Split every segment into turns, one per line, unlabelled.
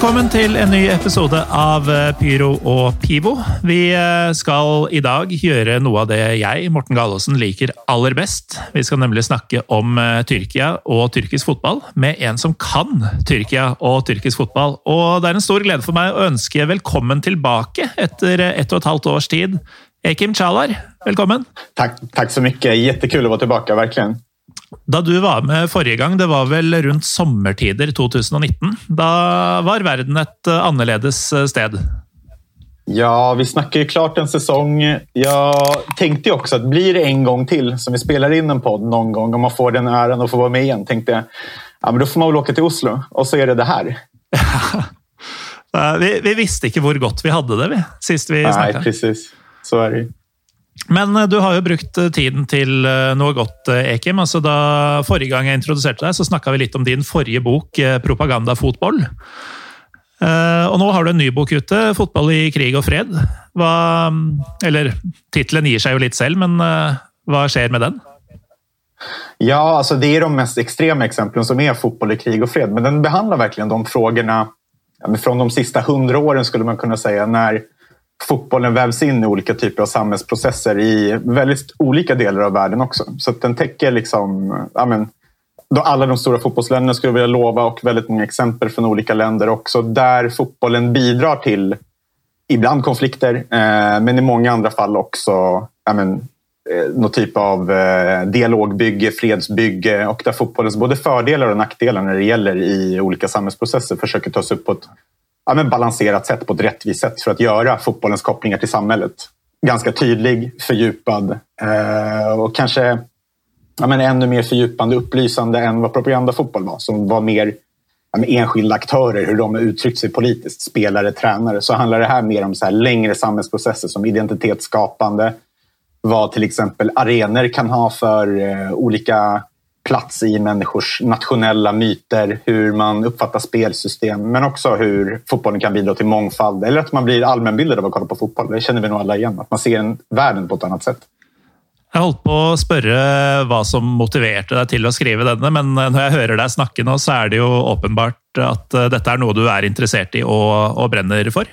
Velkommen til en ny episode av eh, Pyro og Pivo. Vi ska skal i dag gjøre noe av det jeg, Morten Galaasen, liker aller best. Vi skal nemlig snakke om eh, Tyrkia og tyrkisk fotball med en som kan Tyrkia og tyrkisk fotball. Og det er en stor glede for meg å ønske velkommen tilbake etter ett og et halvt års tid. Ekim Chalar, velkommen.
Tack, tack så mycket. Jättekul att vara tillbaka, verkligen.
Da du var med forrige gang, det var vel rundt sommertider 2019. Da var verden et eh, annerledes eh, sted.
Ja, vi snackar ju klart en säsong. Jag tänkte ju också att blir det en gång till som vi spelar in en podd någon gång och man får den äran att få vara med igen, tänkte jag, ja, men då får man väl åka till Oslo och så är det det här.
vi, vi, visste ikke hvor godt vi hadde det vi, sist vi snakka.
Nej, precis. Så är det.
Men eh, du har jo brukt eh, tiden til eh, noe godt, Ekim. Altså da, forrige gang jeg introduserte deg, så snakka vi litt om din forrige bok, 'Propagandafotball'. Og nå har du en ny bok ute, 'Fotball i krig og fred'. Hva, mm, eller tittelen gir seg jo litt selv, men hva skjer med den?
Ja, alltså det är de mest extrema exemplen som är fotboll i krig och fred. Men den behandlar verkligen de frågorna från de sista hundra åren skulle man kunna säga. När fotbollen vävs in i olika typer av samhällsprocesser i väldigt olika delar av världen också. Så den täcker liksom, ja men, alla de stora fotbollsländerna skulle jag vilja lova och väldigt många exempel från olika länder också där fotbollen bidrar till ibland konflikter eh, men i många andra fall också ja men, eh, någon typ av eh, dialogbygge, fredsbygge och där fotbollens både fördelar och nackdelar när det gäller i olika samhällsprocesser försöker tas upp på ett ja, men balanserat sätt, på ett rättvist sätt för att göra fotbollens kopplingar till samhället ganska tydlig, fördjupad eh, och kanske ja, men ännu mer fördjupande upplysande än vad propagandafotboll var som var mer ja, enskilda aktörer, hur de har uttryckt sig politiskt, spelare, tränare. Så handlar det här mer om så här längre samhällsprocesser som identitetsskapande, vad till exempel arenor kan ha för eh, olika plats i människors nationella myter, hur man uppfattar spelsystem, men också hur fotbollen kan bidra till mångfald. Eller att man blir allmänbildad av att kolla på fotboll. Det känner vi nog alla igen, att man ser en, världen på ett annat sätt.
Jag holdt på å spørre hva som motiverade dig till att skriva denne, men när jag hör dig snakke nå, så är det ju uppenbart att detta är något du är intresserad i och og brenner for.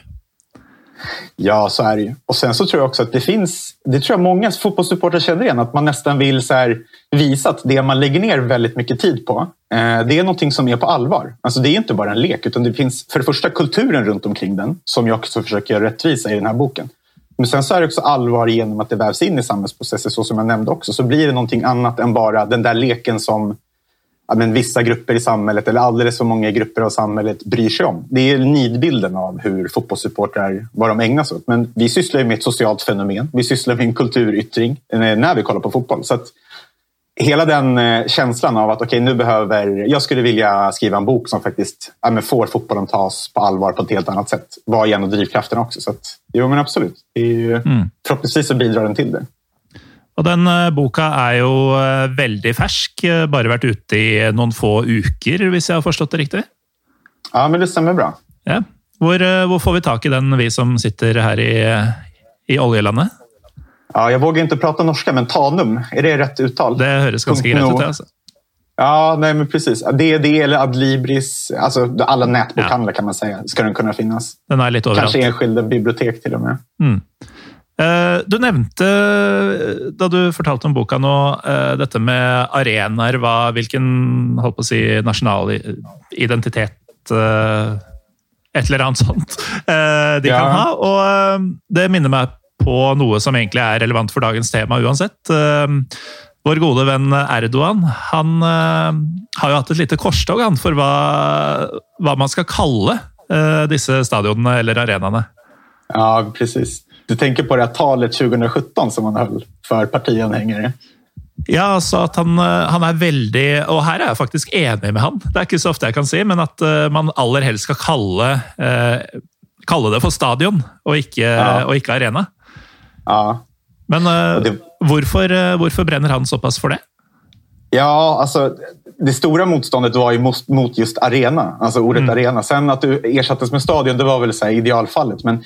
Ja, så är det ju. Och sen så tror jag också att det finns, det tror jag många fotbollssupportrar känner igen, att man nästan vill så här, visa att det man lägger ner väldigt mycket tid på, eh, det är någonting som är på allvar. Alltså det är inte bara en lek, utan det finns för det första kulturen runt omkring den, som jag också försöker göra rättvisa i den här boken. Men sen så är det också allvar genom att det vävs in i samhällsprocesser, så som jag nämnde också, så blir det någonting annat än bara den där leken som ja, men vissa grupper i samhället eller alldeles för många grupper av samhället bryr sig om. Det är nidbilden av hur fotbollssupportrar, vad de ägnar sig åt. Men vi sysslar med ett socialt fenomen. Vi sysslar med en kulturyttring eh, när vi kollar på fotboll. Så hela den eh, känslan av att okay, nu behöver, jag skulle vilja skriva en bok som faktiskt ja, men får fotbollen tas på allvar på ett helt annat sätt var en av drivkrafterna också. Så att, jo, men absolut. Det är ju, mm. Förhoppningsvis så bidrar den till det.
Og den eh, boka er jo eh, veldig fersk, eh, bare vært ute i noen få uker, hvis jeg har forstått det riktig?
Ja, men det stemmer bra.
Ja. Hvor, hvor får vi tak i den, vi som sitter her i, i oljelandet?
Ja, jag vågar inte prata norska, men Tanum, är det rätt uttal?
Det hörs ganska greit ut. Alltså.
Ja, nej, men precis. DD eller Adlibris, alltså alla nätbokhandlar ja. kan man säga, ska den kunna finnas.
Den är lite
Kanske enskilda bibliotek till och med.
Mm. Eh, du nevnte, da du fortalte om boka nå, eh, dette med arenaer. Hva, hvilken holdt på å si, nasjonal identitet eh, Et eller annet sånt de ja. kan ha. Og det minner meg på noe som egentlig er relevant for dagens tema uansett. Vår gode venn Erdogan han har jo hatt et lite korstog for hva, hva man skal kalle disse stadionene eller arenaene.
Ja, precis. Du tänker på det här talet 2017 som han höll för partianhängare?
Ja, altså at han, eh, han, er veldig Og her er jeg faktisk enig med han. Det er ikke så ofte jeg kan si, men at uh, man aller helst skal kalle, uh, kalle det for stadion, og ikke, ja. og ikke arena.
Ja.
Men uh, det... hvorfor, hvorfor, brenner han såpass for det?
Ja, alltså det stora motståndet var ju mot, mot just arena, alltså ordet mm. arena. Sen att du ersattes med stadion, det var väl så idealfallet. Men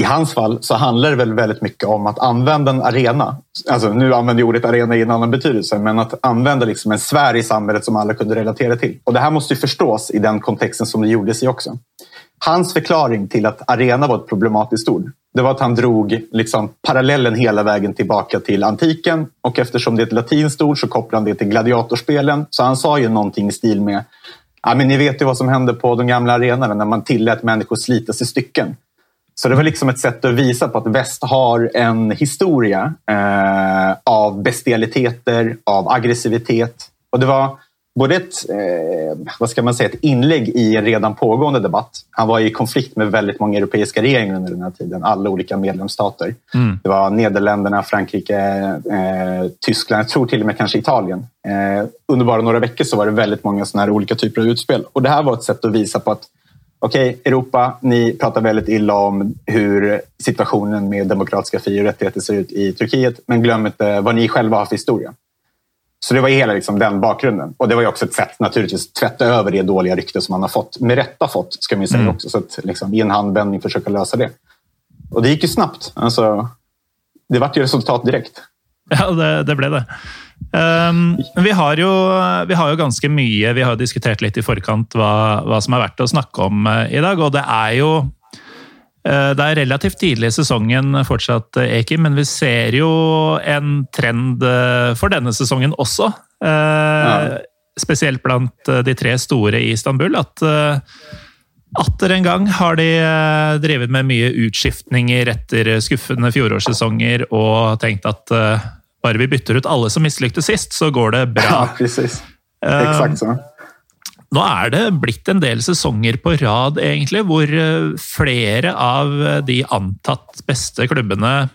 i hans fall så handlar det väl väldigt mycket om att använda en arena. Alltså, nu använder jag ordet arena i en annan betydelse, men att använda liksom en sfär i samhället som alla kunde relatera till. Och det här måste ju förstås i den kontexten som det gjordes i också. Hans förklaring till att arena var ett problematiskt ord, det var att han drog liksom parallellen hela vägen tillbaka till antiken och eftersom det är ett latinskt ord så kopplade han det till gladiatorspelen. Så han sa ju någonting i stil med Ja, men ni vet ju vad som hände på de gamla arenorna när man tillät människor slitas i stycken. Så det var liksom ett sätt att visa på att väst har en historia eh, av bestialiteter, av aggressivitet. Och det var både ett, eh, vad ska man säga, ett inlägg i en redan pågående debatt. Han var i konflikt med väldigt många europeiska regeringar under den här tiden, alla olika medlemsstater. Mm. Det var Nederländerna, Frankrike, eh, Tyskland, jag tror till och med kanske Italien. Eh, under bara några veckor så var det väldigt många sådana här olika typer av utspel. Och det här var ett sätt att visa på att okej, okay, Europa, ni pratar väldigt illa om hur situationen med demokratiska fri och rättigheter ser ut i Turkiet, men glöm inte vad ni själva har för historia. Så det var hela liksom den bakgrunden. Och det var också ett sätt naturligtvis att tvätta över det dåliga rykte som han har fått. Med rätta fått, ska man säga mm. också. Så att liksom, i en handvändning försöka lösa det. Och det gick ju snabbt. Alltså, det vart ju resultat direkt.
Ja, det, det blev det. Um, vi, har jo, vi har jo ganske mye Vi har diskutert litt i forkant hva, hva som er verdt å snakke om uh, i dag. Og det er jo uh, Det er relativt tidlig i sesongen fortsatt, uh, Ekim, men vi ser jo en trend for denne sesongen også. Ja. Spesielt blant de tre store i Istanbul. At atter en gang har de drevet med mye utskiftninger etter skuffende fjorårssesonger og tenkt at bare vi bytter ut alle som mislyktes sist, så går det bra.
Ja, precis. Exakt så.
Nå er det blitt en del sesonger på rad, egentlig, hvor eh, flere av de antatt beste klubbene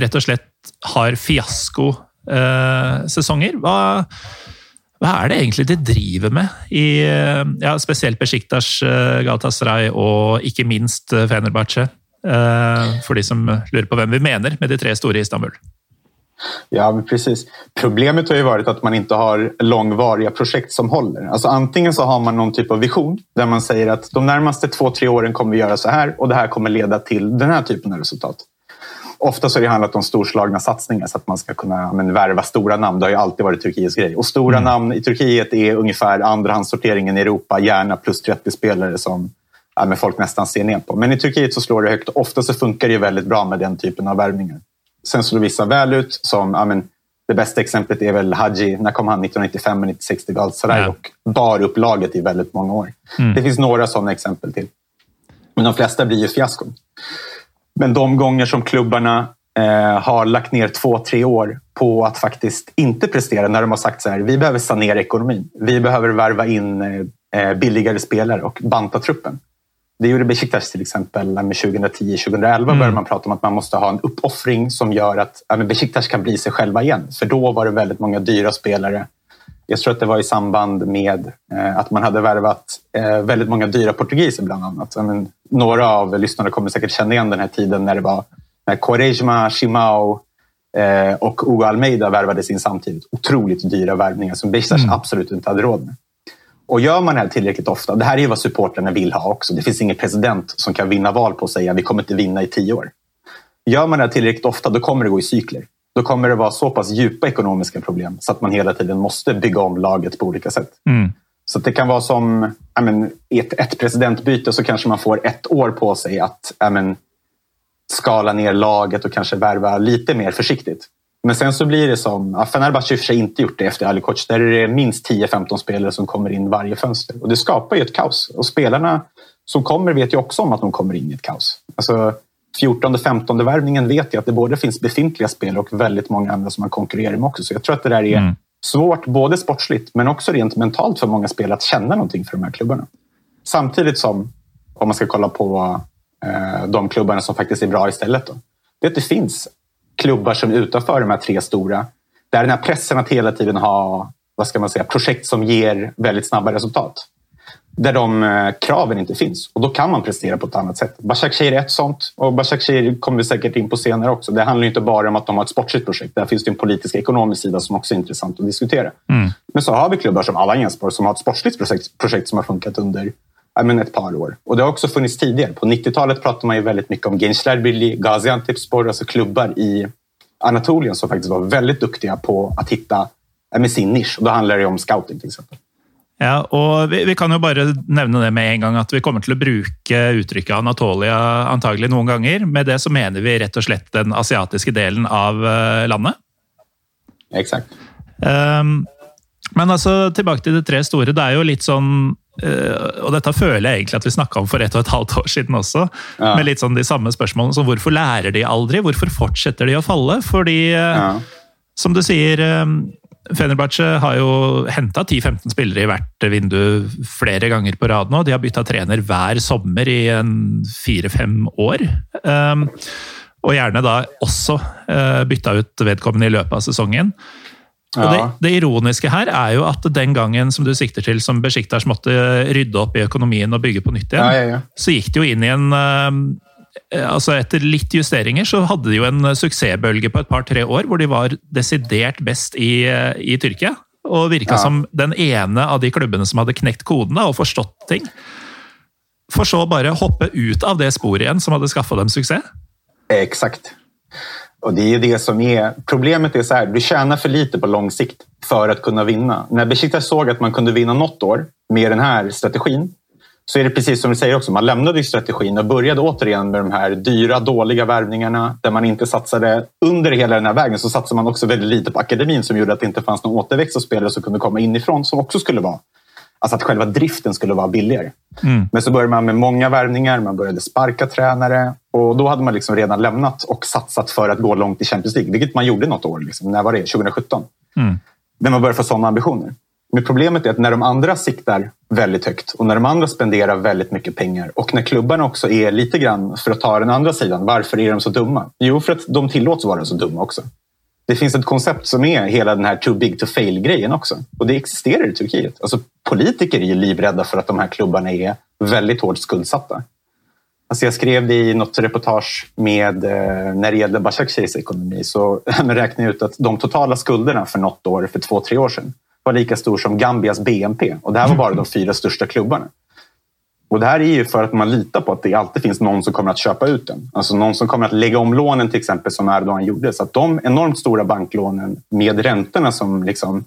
rett og slett har fiaskosesonger. Hva, hva er det egentlig de driver med? I, ja, spesielt Besjiktas, eh, Galatasaray og ikke minst Fenerbahçe. Eh, for de som lurer på hvem vi mener med de tre store i Istanbul.
Ja, precis. Problemet har ju varit att man inte har långvariga projekt som håller. Alltså antingen så har man någon typ av vision där man säger att de närmaste två, tre åren kommer vi göra så här och det här kommer leda till den här typen av resultat. Ofta så har det handlat om storslagna satsningar så att man ska kunna men, värva stora namn. Det har ju alltid varit Turkiets grej. Och stora mm. namn i Turkiet är ungefär andrahandssorteringen i Europa, gärna plus 30 spelare som ja, folk nästan ser ner på. Men i Turkiet så slår det högt. Ofta så funkar det väldigt bra med den typen av värvningar. Sen slår vissa väl ut. Som, ja, men, det bästa exemplet är väl Hadji. När kom han? 1995 eller 96 till Galatasaray ja. och bar upp laget i väldigt många år. Mm. Det finns några sådana exempel till. Men de flesta blir ju fiaskon. Men de gånger som klubbarna eh, har lagt ner två, tre år på att faktiskt inte prestera när de har sagt så här, vi behöver sanera ekonomin. Vi behöver värva in eh, billigare spelare och banta truppen. Det gjorde Besiktas till exempel 2010-2011 mm. började man prata om att man måste ha en uppoffring som gör att ja, Besiktas kan bli sig själva igen. För då var det väldigt många dyra spelare. Jag tror att det var i samband med eh, att man hade värvat eh, väldigt många dyra portugiser bland annat. Men, några av lyssnarna kommer säkert känna igen den här tiden när det var när Quaresma, Shimao eh, och Hugo Almeida värvades in samtidigt. Otroligt dyra värvningar som Besiktas mm. absolut inte hade råd med. Och gör man det här tillräckligt ofta, det här är ju vad supportrarna vill ha också. Det finns ingen president som kan vinna val på att säga vi kommer inte vinna i tio år. Gör man det här tillräckligt ofta, då kommer det gå i cykler. Då kommer det vara så pass djupa ekonomiska problem så att man hela tiden måste bygga om laget på olika sätt. Mm. Så det kan vara som men, ett, ett presidentbyte så kanske man får ett år på sig att men, skala ner laget och kanske värva lite mer försiktigt. Men sen så blir det som, Fenerbahce har för sig inte gjort det efter Ali Koch. Där är det minst 10-15 spelare som kommer in varje fönster. Och det skapar ju ett kaos. Och spelarna som kommer vet ju också om att de kommer in i ett kaos. Alltså, 14-15 värvningen vet jag att det både finns befintliga spelare och väldigt många andra som man konkurrerar med också. Så jag tror att det där är mm. svårt, både sportsligt men också rent mentalt för många spelare att känna någonting för de här klubbarna. Samtidigt som, om man ska kolla på eh, de klubbarna som faktiskt är bra istället, då, det är att det finns klubbar som är utanför de här tre stora. Där den här pressen att hela tiden ha vad ska man säga, projekt som ger väldigt snabba resultat. Där de eh, kraven inte finns och då kan man prestera på ett annat sätt. Başakşehir är ett sånt och Başakşehir kommer vi säkert in på senare också. Det handlar inte bara om att de har ett sportsligt projekt. Där finns det en politisk ekonomisk sida som också är intressant att diskutera. Mm. Men så har vi klubbar som Alanya Sport som har ett sportsligt projekt, projekt som har funkat under men ett par år. Och det har också funnits tidigare. På 90-talet pratade man ju väldigt mycket om Gençlerbirliği, Gaziantepspor, alltså klubbar i Anatolien som faktiskt var väldigt duktiga på att hitta med sin nisch. Och då handlar det om scouting till exempel.
Ja, og vi, vi, kan jo bare nevne det med en gang at vi kommer til å bruke uttrykket Anatolia antagelig noen ganger. Med det så mener vi rett og slett den asiatiske delen av eh, landet.
Exakt.
Um, men altså, tilbake til de tre store. Det er jo litt sånn uh, Og dette føler jeg egentlig at vi snakka om for ett og et halvt år siden også. Ja. Med litt sånn de samme spørsmålene som hvorfor lærer de aldri? Hvorfor fortsetter de å falle? Fordi, uh, ja. som du sier um, Fenerbahçe har jo henta 10-15 spillere i hvert vindu flere ganger på rad nå. De har bytta trener hver sommer i fire-fem år. Um, og gjerne da også uh, bytta ut vedkommende i løpet av sesongen. Ja. Det, det, ironiske her er jo at den gangen som du sikter til, som Besjiktas måtte rydde opp i økonomien og bygge på nytt igjen, ja, ja, så gikk det jo inn i en uh, altså Etter litt justeringer så hadde de jo en suksessbølge på et par-tre år hvor de var desidert best i, i Tyrkia. Og virka som den ene av de klubbene som hadde knekt kodene og forstått ting. For så bare hoppe ut av det sporet igjen som hadde skaffa dem suksess.
Exakt. Och det är det som är problemet. är så här, Du tjänar för lite på lång sikt för att kunna vinna. När Besiktas såg att man kunde vinna något år med den här strategin så är det precis som du säger också. Man lämnade strategin och började återigen med de här dyra, dåliga värvningarna där man inte satsade under hela den här vägen. Så satsade man också väldigt lite på akademin som gjorde att det inte fanns någon återväxt av spelare som kunde komma inifrån som också skulle vara Alltså att själva driften skulle vara billigare. Mm. Men så började man med många värvningar, man började sparka tränare och då hade man liksom redan lämnat och satsat för att gå långt i Champions League, vilket man gjorde något år. Liksom. När var det? 2017? Mm. När man började få sådana ambitioner. Men problemet är att när de andra siktar väldigt högt och när de andra spenderar väldigt mycket pengar och när klubbarna också är lite grann, för att ta den andra sidan, varför är de så dumma? Jo, för att de tillåts vara så dumma också. Det finns ett koncept som är hela den här too big to fail-grejen också. Och det existerar i Turkiet. Alltså, politiker är ju livrädda för att de här klubbarna är väldigt hårt skuldsatta. Alltså jag skrev det i något reportage med, eh, när det gällde Başakşehir's ekonomi så räknade jag ut att de totala skulderna för något år, för två, tre år sedan, var lika stor som Gambias BNP. Och det här var bara de fyra största klubbarna. Och det här är ju för att man litar på att det alltid finns någon som kommer att köpa ut den. Alltså någon som kommer att lägga om lånen till exempel som Erdogan gjorde. Så att de enormt stora banklånen med räntorna som liksom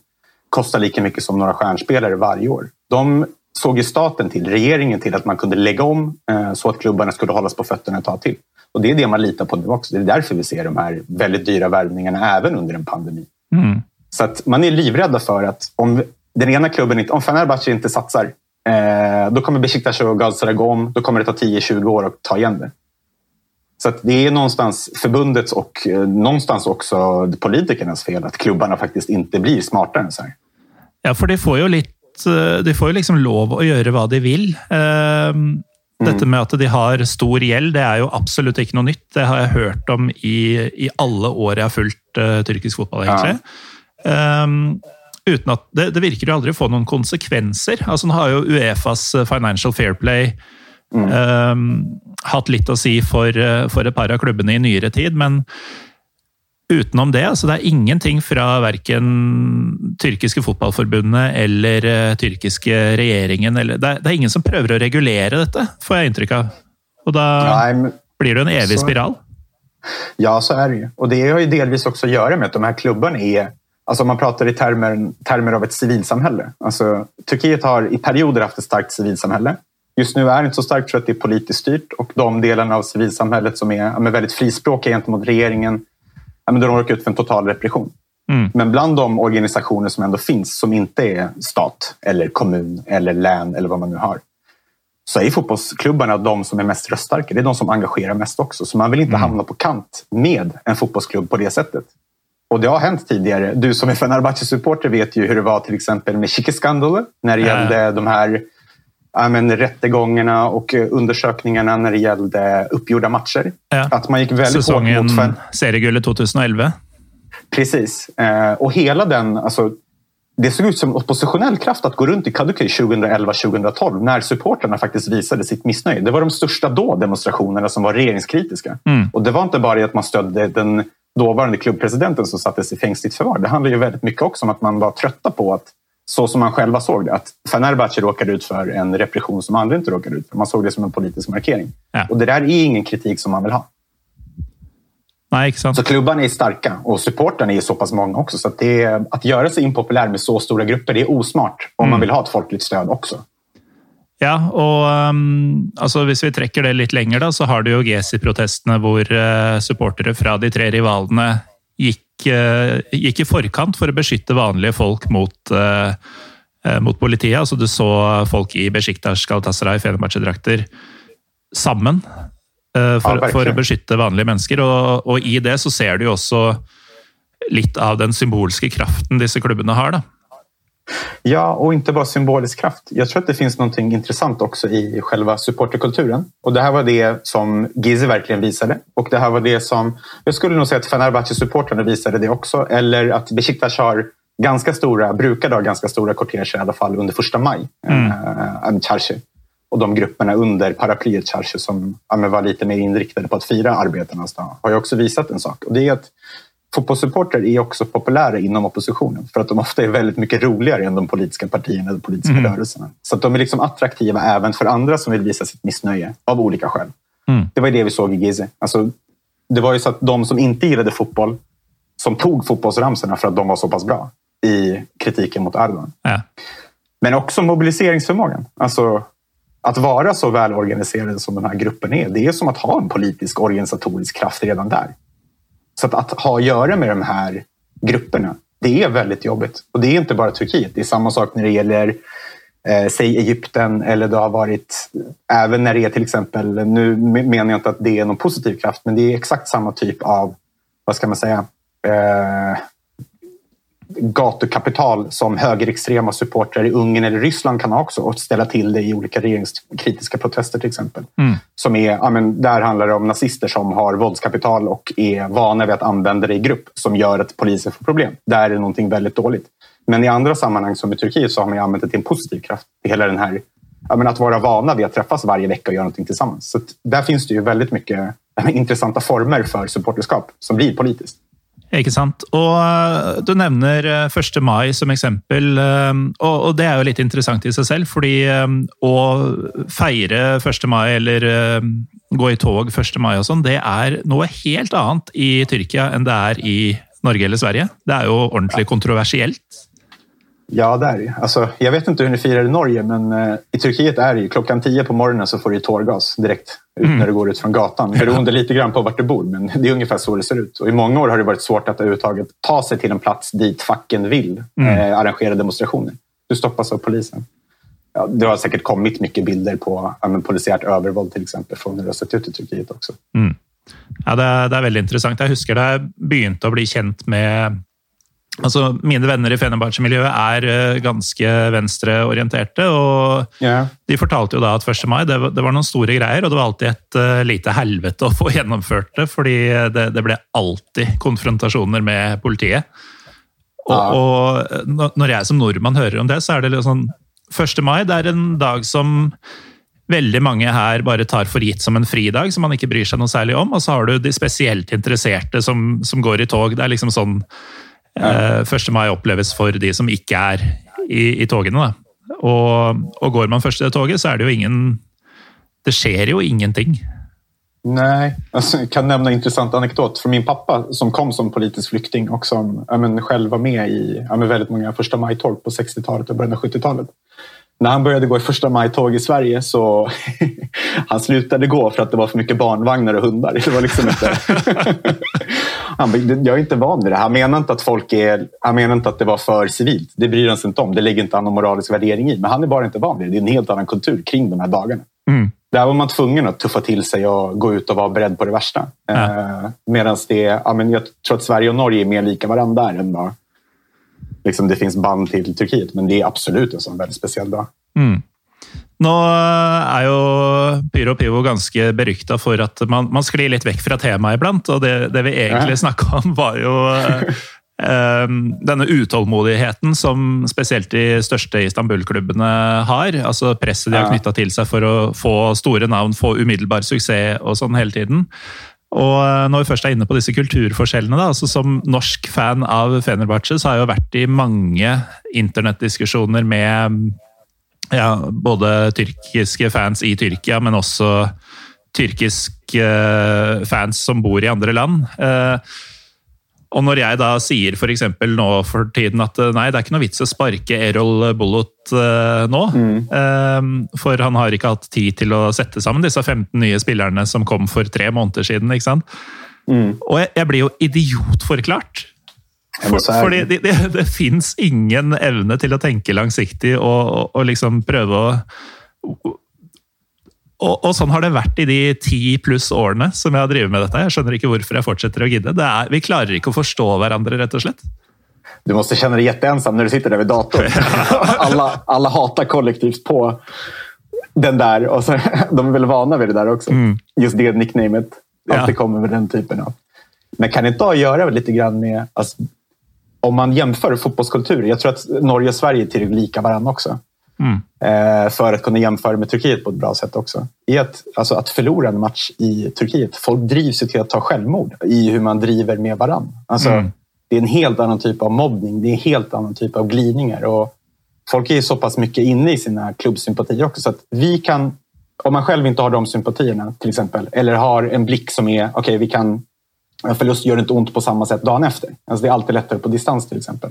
kostar lika mycket som några stjärnspelare varje år. De såg ju staten till, regeringen till att man kunde lägga om eh, så att klubbarna skulle hållas på fötterna ett tag till. Och det är det man litar på nu också. Det är därför vi ser de här väldigt dyra värvningarna även under en pandemi. Mm. Så att man är livrädda för att om den ena klubben inte, om Fenerbahce inte satsar Eh, då kommer Besiktas och Galatasaray gå om. Då kommer det ta 10-20 år att ta igen det. Så det är någonstans förbundets och eh, någonstans också politikernas fel att klubbarna faktiskt inte blir smartare än så här.
Ja, för de får ju lite eh, de får ju liksom lov att göra vad de vill. Um, detta med att de har stor gäld, det är ju absolut inte något nytt. Det har jag hört om i, i alla år jag har följt uh, turkisk fotboll. Egentligen. Ja. Um, uten at det, det, virker jo aldri å få noen konsekvenser. Altså, nå har jo Uefas eh, Financial Fair Play mm. um, hatt litt å si for, eh, for, et par av klubbene i nyere tid, men utenom det, altså det er ingenting fra verken tyrkiske fotballforbundet eller uh, tyrkiske regjeringen eller, det, er, det, er, ingen som prøver å regulere dette, får jeg inntrykk av. Og da Nei, blir det en evig så, spiral.
Ja, så är det ju. Och det har ju delvis också att göra med att de här klubbarna är Alltså man pratar i termer, termer av ett civilsamhälle. Alltså, Turkiet har i perioder haft ett starkt civilsamhälle. Just nu är det inte så starkt för att det är politiskt styrt och de delarna av civilsamhället som är ja, väldigt frispråkiga gentemot regeringen, ja, men de råkar ut för en total repression. Mm. Men bland de organisationer som ändå finns, som inte är stat eller kommun eller län eller vad man nu har, så är fotbollsklubbarna de som är mest röststarka. Det är de som engagerar mest också. Så man vill inte mm. hamna på kant med en fotbollsklubb på det sättet. Och det har hänt tidigare. Du som är Fenerbahce-supporter vet ju hur det var till exempel med Chique-skandalen när det gällde de här ja, men, rättegångarna och eh, undersökningarna när det gällde uppgjorda matcher.
Ja. Att man gick väldigt Säsongen hårt mot... Säsongen serieguldet 2011.
Precis. Eh, och hela den... Alltså, det såg ut som oppositionell kraft att gå runt i Kadıköy 2011-2012 när supporterna faktiskt visade sitt missnöje. Det var de största då demonstrationerna som var regeringskritiska. Mm. Och det var inte bara att man stödde den dåvarande klubbpresidenten som sattes i fängsligt förvar. Det handlar ju väldigt mycket också om att man var trötta på att så som man själva såg det. Att Fenerbahce råkade ut för en repression som andra inte råkade ut för. Man såg det som en politisk markering.
Ja.
Och det där är ingen kritik som man vill ha.
Nej?
Så klubbarna är starka och supportrarna är så pass många också. Så att, är, att göra sig impopulär med så stora grupper, det är osmart om man vill ha ett folkligt stöd också.
Ja, og um, altså hvis vi trekker det litt lenger, da, så har du jo Gezi-protestene hvor uh, supportere fra de tre rivalene gikk, uh, gikk, i forkant for å beskytte vanlige folk mot, uh, mot politiet. Altså du så folk i Besjiktas, Galatasaray, Fenerbahçe-drakter sammen for,
ja,
for, å beskytte vanlige mennesker. Og, og, i det så ser du jo også litt av den symbolske kraften disse klubbene har. da.
Ja, och inte bara symbolisk kraft. Jag tror att det finns något intressant också i själva supporterkulturen. Och det här var det som Gizzy verkligen visade. Och det här var det som, jag skulle nog säga att Fenerbahce-supportrarna visade det också. Eller att Besiktas har ganska stora, brukade ha ganska stora korteger i alla fall under första maj. Mm. Äh, och de grupperna under paraplyet Charche som var lite mer inriktade på att fira arbetarnas dag har ju också visat en sak. Och det är att fotbollssupportrar är också populära inom oppositionen för att de ofta är väldigt mycket roligare än de politiska partierna och politiska mm. rörelserna. Så att de är liksom attraktiva även för andra som vill visa sitt missnöje av olika skäl. Mm. Det var det vi såg i Gizeh. Alltså, det var ju så att de som inte gillade fotboll som tog fotbollsramsorna för att de var så pass bra i kritiken mot Erdogan.
Ja.
Men också mobiliseringsförmågan. Alltså, att vara så välorganiserade som den här gruppen är, det är som att ha en politisk organisatorisk kraft redan där. Så att, att ha att göra med de här grupperna, det är väldigt jobbigt. Och det är inte bara Turkiet. Det är samma sak när det gäller eh, säg Egypten eller det har varit även när det är till exempel, nu menar jag inte att det är någon positiv kraft, men det är exakt samma typ av, vad ska man säga, eh, gatukapital som högerextrema supportrar i Ungern eller Ryssland kan ha också och ställa till det i olika regeringskritiska protester till exempel.
Mm.
Som är, ja, men där handlar det om nazister som har våldskapital och är vana vid att använda det i grupp som gör att polisen får problem. Där är det någonting väldigt dåligt. Men i andra sammanhang som i Turkiet så har man använt det till en positiv kraft. Hela den här, ja, men att vara vana vid att träffas varje vecka och göra någonting tillsammans. Så där finns det ju väldigt mycket intressanta former för supporterskap som blir politiskt.
Ikke sant? Og eh, Du nevner eh, 1. Mai som eksempel, eh, og det er jo litt interessant i seg selv. fordi å feire 1. mai eller gå i tog 1. mai og sånn, det er noe helt annet i Tyrkia enn det er i Norge eller Sverige. Det er jo ordentlig kontroversielt.
Ja, det är det alltså, Jag vet inte hur ni firar i Norge, men i Turkiet är det ju klockan tio på morgonen så får du tårgas direkt mm. när du går ut från gatan. Beroende lite grann på vart du bor, men det är ungefär så det ser ut. Och I många år har det varit svårt att överhuvudtaget ta sig till en plats dit facken vill mm. eh, arrangera demonstrationer. Du stoppas av polisen. Ja, det har säkert kommit mycket bilder på ja, polisiärt övervåld till exempel från hur det har sett ut i Turkiet också.
Mm. Ja, det är, det är väldigt intressant. Jag husker da jeg begynte å bli känd med Altså, mine venner i Fenerbahçe-miljøet er uh, ganske venstreorienterte. og
yeah.
De fortalte jo da at 1. mai det, det, var noen store greier, og det var alltid et uh, lite helvete å få gjennomført det. Fordi det, det ble alltid konfrontasjoner med politiet. Og, og, når jeg som nordmann hører om det, så er det litt sånn 1. mai det er en dag som veldig mange her bare tar for gitt som en fridag, som man ikke bryr seg noe særlig om. Og så har du de spesielt interesserte som, som går i tog. Det er liksom sånn 1. Eh, mai oppleves for de som ikke er i, i togene. Og, og, går man først i det toget, så er det jo ingen Det skjer jo ingenting.
Nej, alltså, jag kan nämna en intressant anekdot från min pappa som kom som politisk flykting och som ja, men, själv var med i ja, men, väldigt många första maj-tåg på 60-talet och början av 70-talet när han började gå i första maj-tåg i Sverige så han slutade gå för att det var för mycket barnvagnar och hundar. Det var liksom inte... han, jag är inte van vid det. Han menar inte att folk är... Han menar inte att det var för civilt. Det bryr han sig inte om. Det ligger inte han någon moralisk värdering i. Men han är bara inte van vid det. Det är en helt annan kultur kring de här dagarna.
Mm.
Där var man tvungen att tuffa till sig och gå ut och vara beredd på det värsta. Ja. Eh, Medan det, ja, men jag tror att Sverige och Norge är mer lika varandra än vad liksom, det finns band till Turkiet. Men det är absolut en sån väldigt speciell dag.
Mm. Nå er jo Pyro Pivo ganske berykta for at man, man sklir litt vekk fra temaet iblant. Og det, det vi egentlig snakka om, var jo eh, denne utålmodigheten som spesielt de største Istanbul-klubbene har. Altså presset de har knytta til seg for å få store navn, få umiddelbar suksess og sånn hele tiden. Og når vi først er inne på disse kulturforskjellene, da, altså som norsk fan av Fenerbahçe, så har jeg jo vært i mange internettdiskusjoner med ja, både tyrkiske fans i Tyrkia, men også tyrkiske fans som bor i andre land. Og når jeg da sier f.eks. nå for tiden at nei, det er ikke noe vits å sparke Errol Bullot nå, mm. for han har ikke hatt tid til å sette sammen disse 15 nye spillerne som kom for tre måneder siden. ikke sant? Mm. Og jeg, jeg, blir jo idiotforklart. For, fordi det, det, det fins ingen evne til å tenke langsiktig og, og, og liksom prøve å og, og, sånn har det vært i de ti pluss årene som jeg har drevet med dette. Jeg skjønner ikke hvorfor jeg fortsetter å gidde. Er, vi klarer ikke å forstå hverandre, rett og slett.
Du måste känna dig jätteensam när du sitter där vid datorn. alla, alla hatar kollektivt på den där. Och så, de är väl vana vid det där också. Mm. Just det nicknamet. Att ja. det kommer med den typen av... Men kan inte ha att göra lite grann med... Alltså, om man jämför fotbollskultur. Jag tror att Norge och Sverige är till lika varandra också. Mm. Eh, för att kunna jämföra med Turkiet på ett bra sätt också. I att, alltså att förlora en match i Turkiet, folk drivs ju till att ta självmord i hur man driver med varandra. Alltså, mm. Det är en helt annan typ av mobbning, det är en helt annan typ av glidningar. Och folk är så pass mycket inne i sina klubbsympatier också. Så att vi kan, om man själv inte har de sympatierna till exempel, eller har en blick som är, okej okay, vi kan, en förlust gör inte ont på samma sätt dagen efter. Alltså det är alltid lättare på distans till exempel.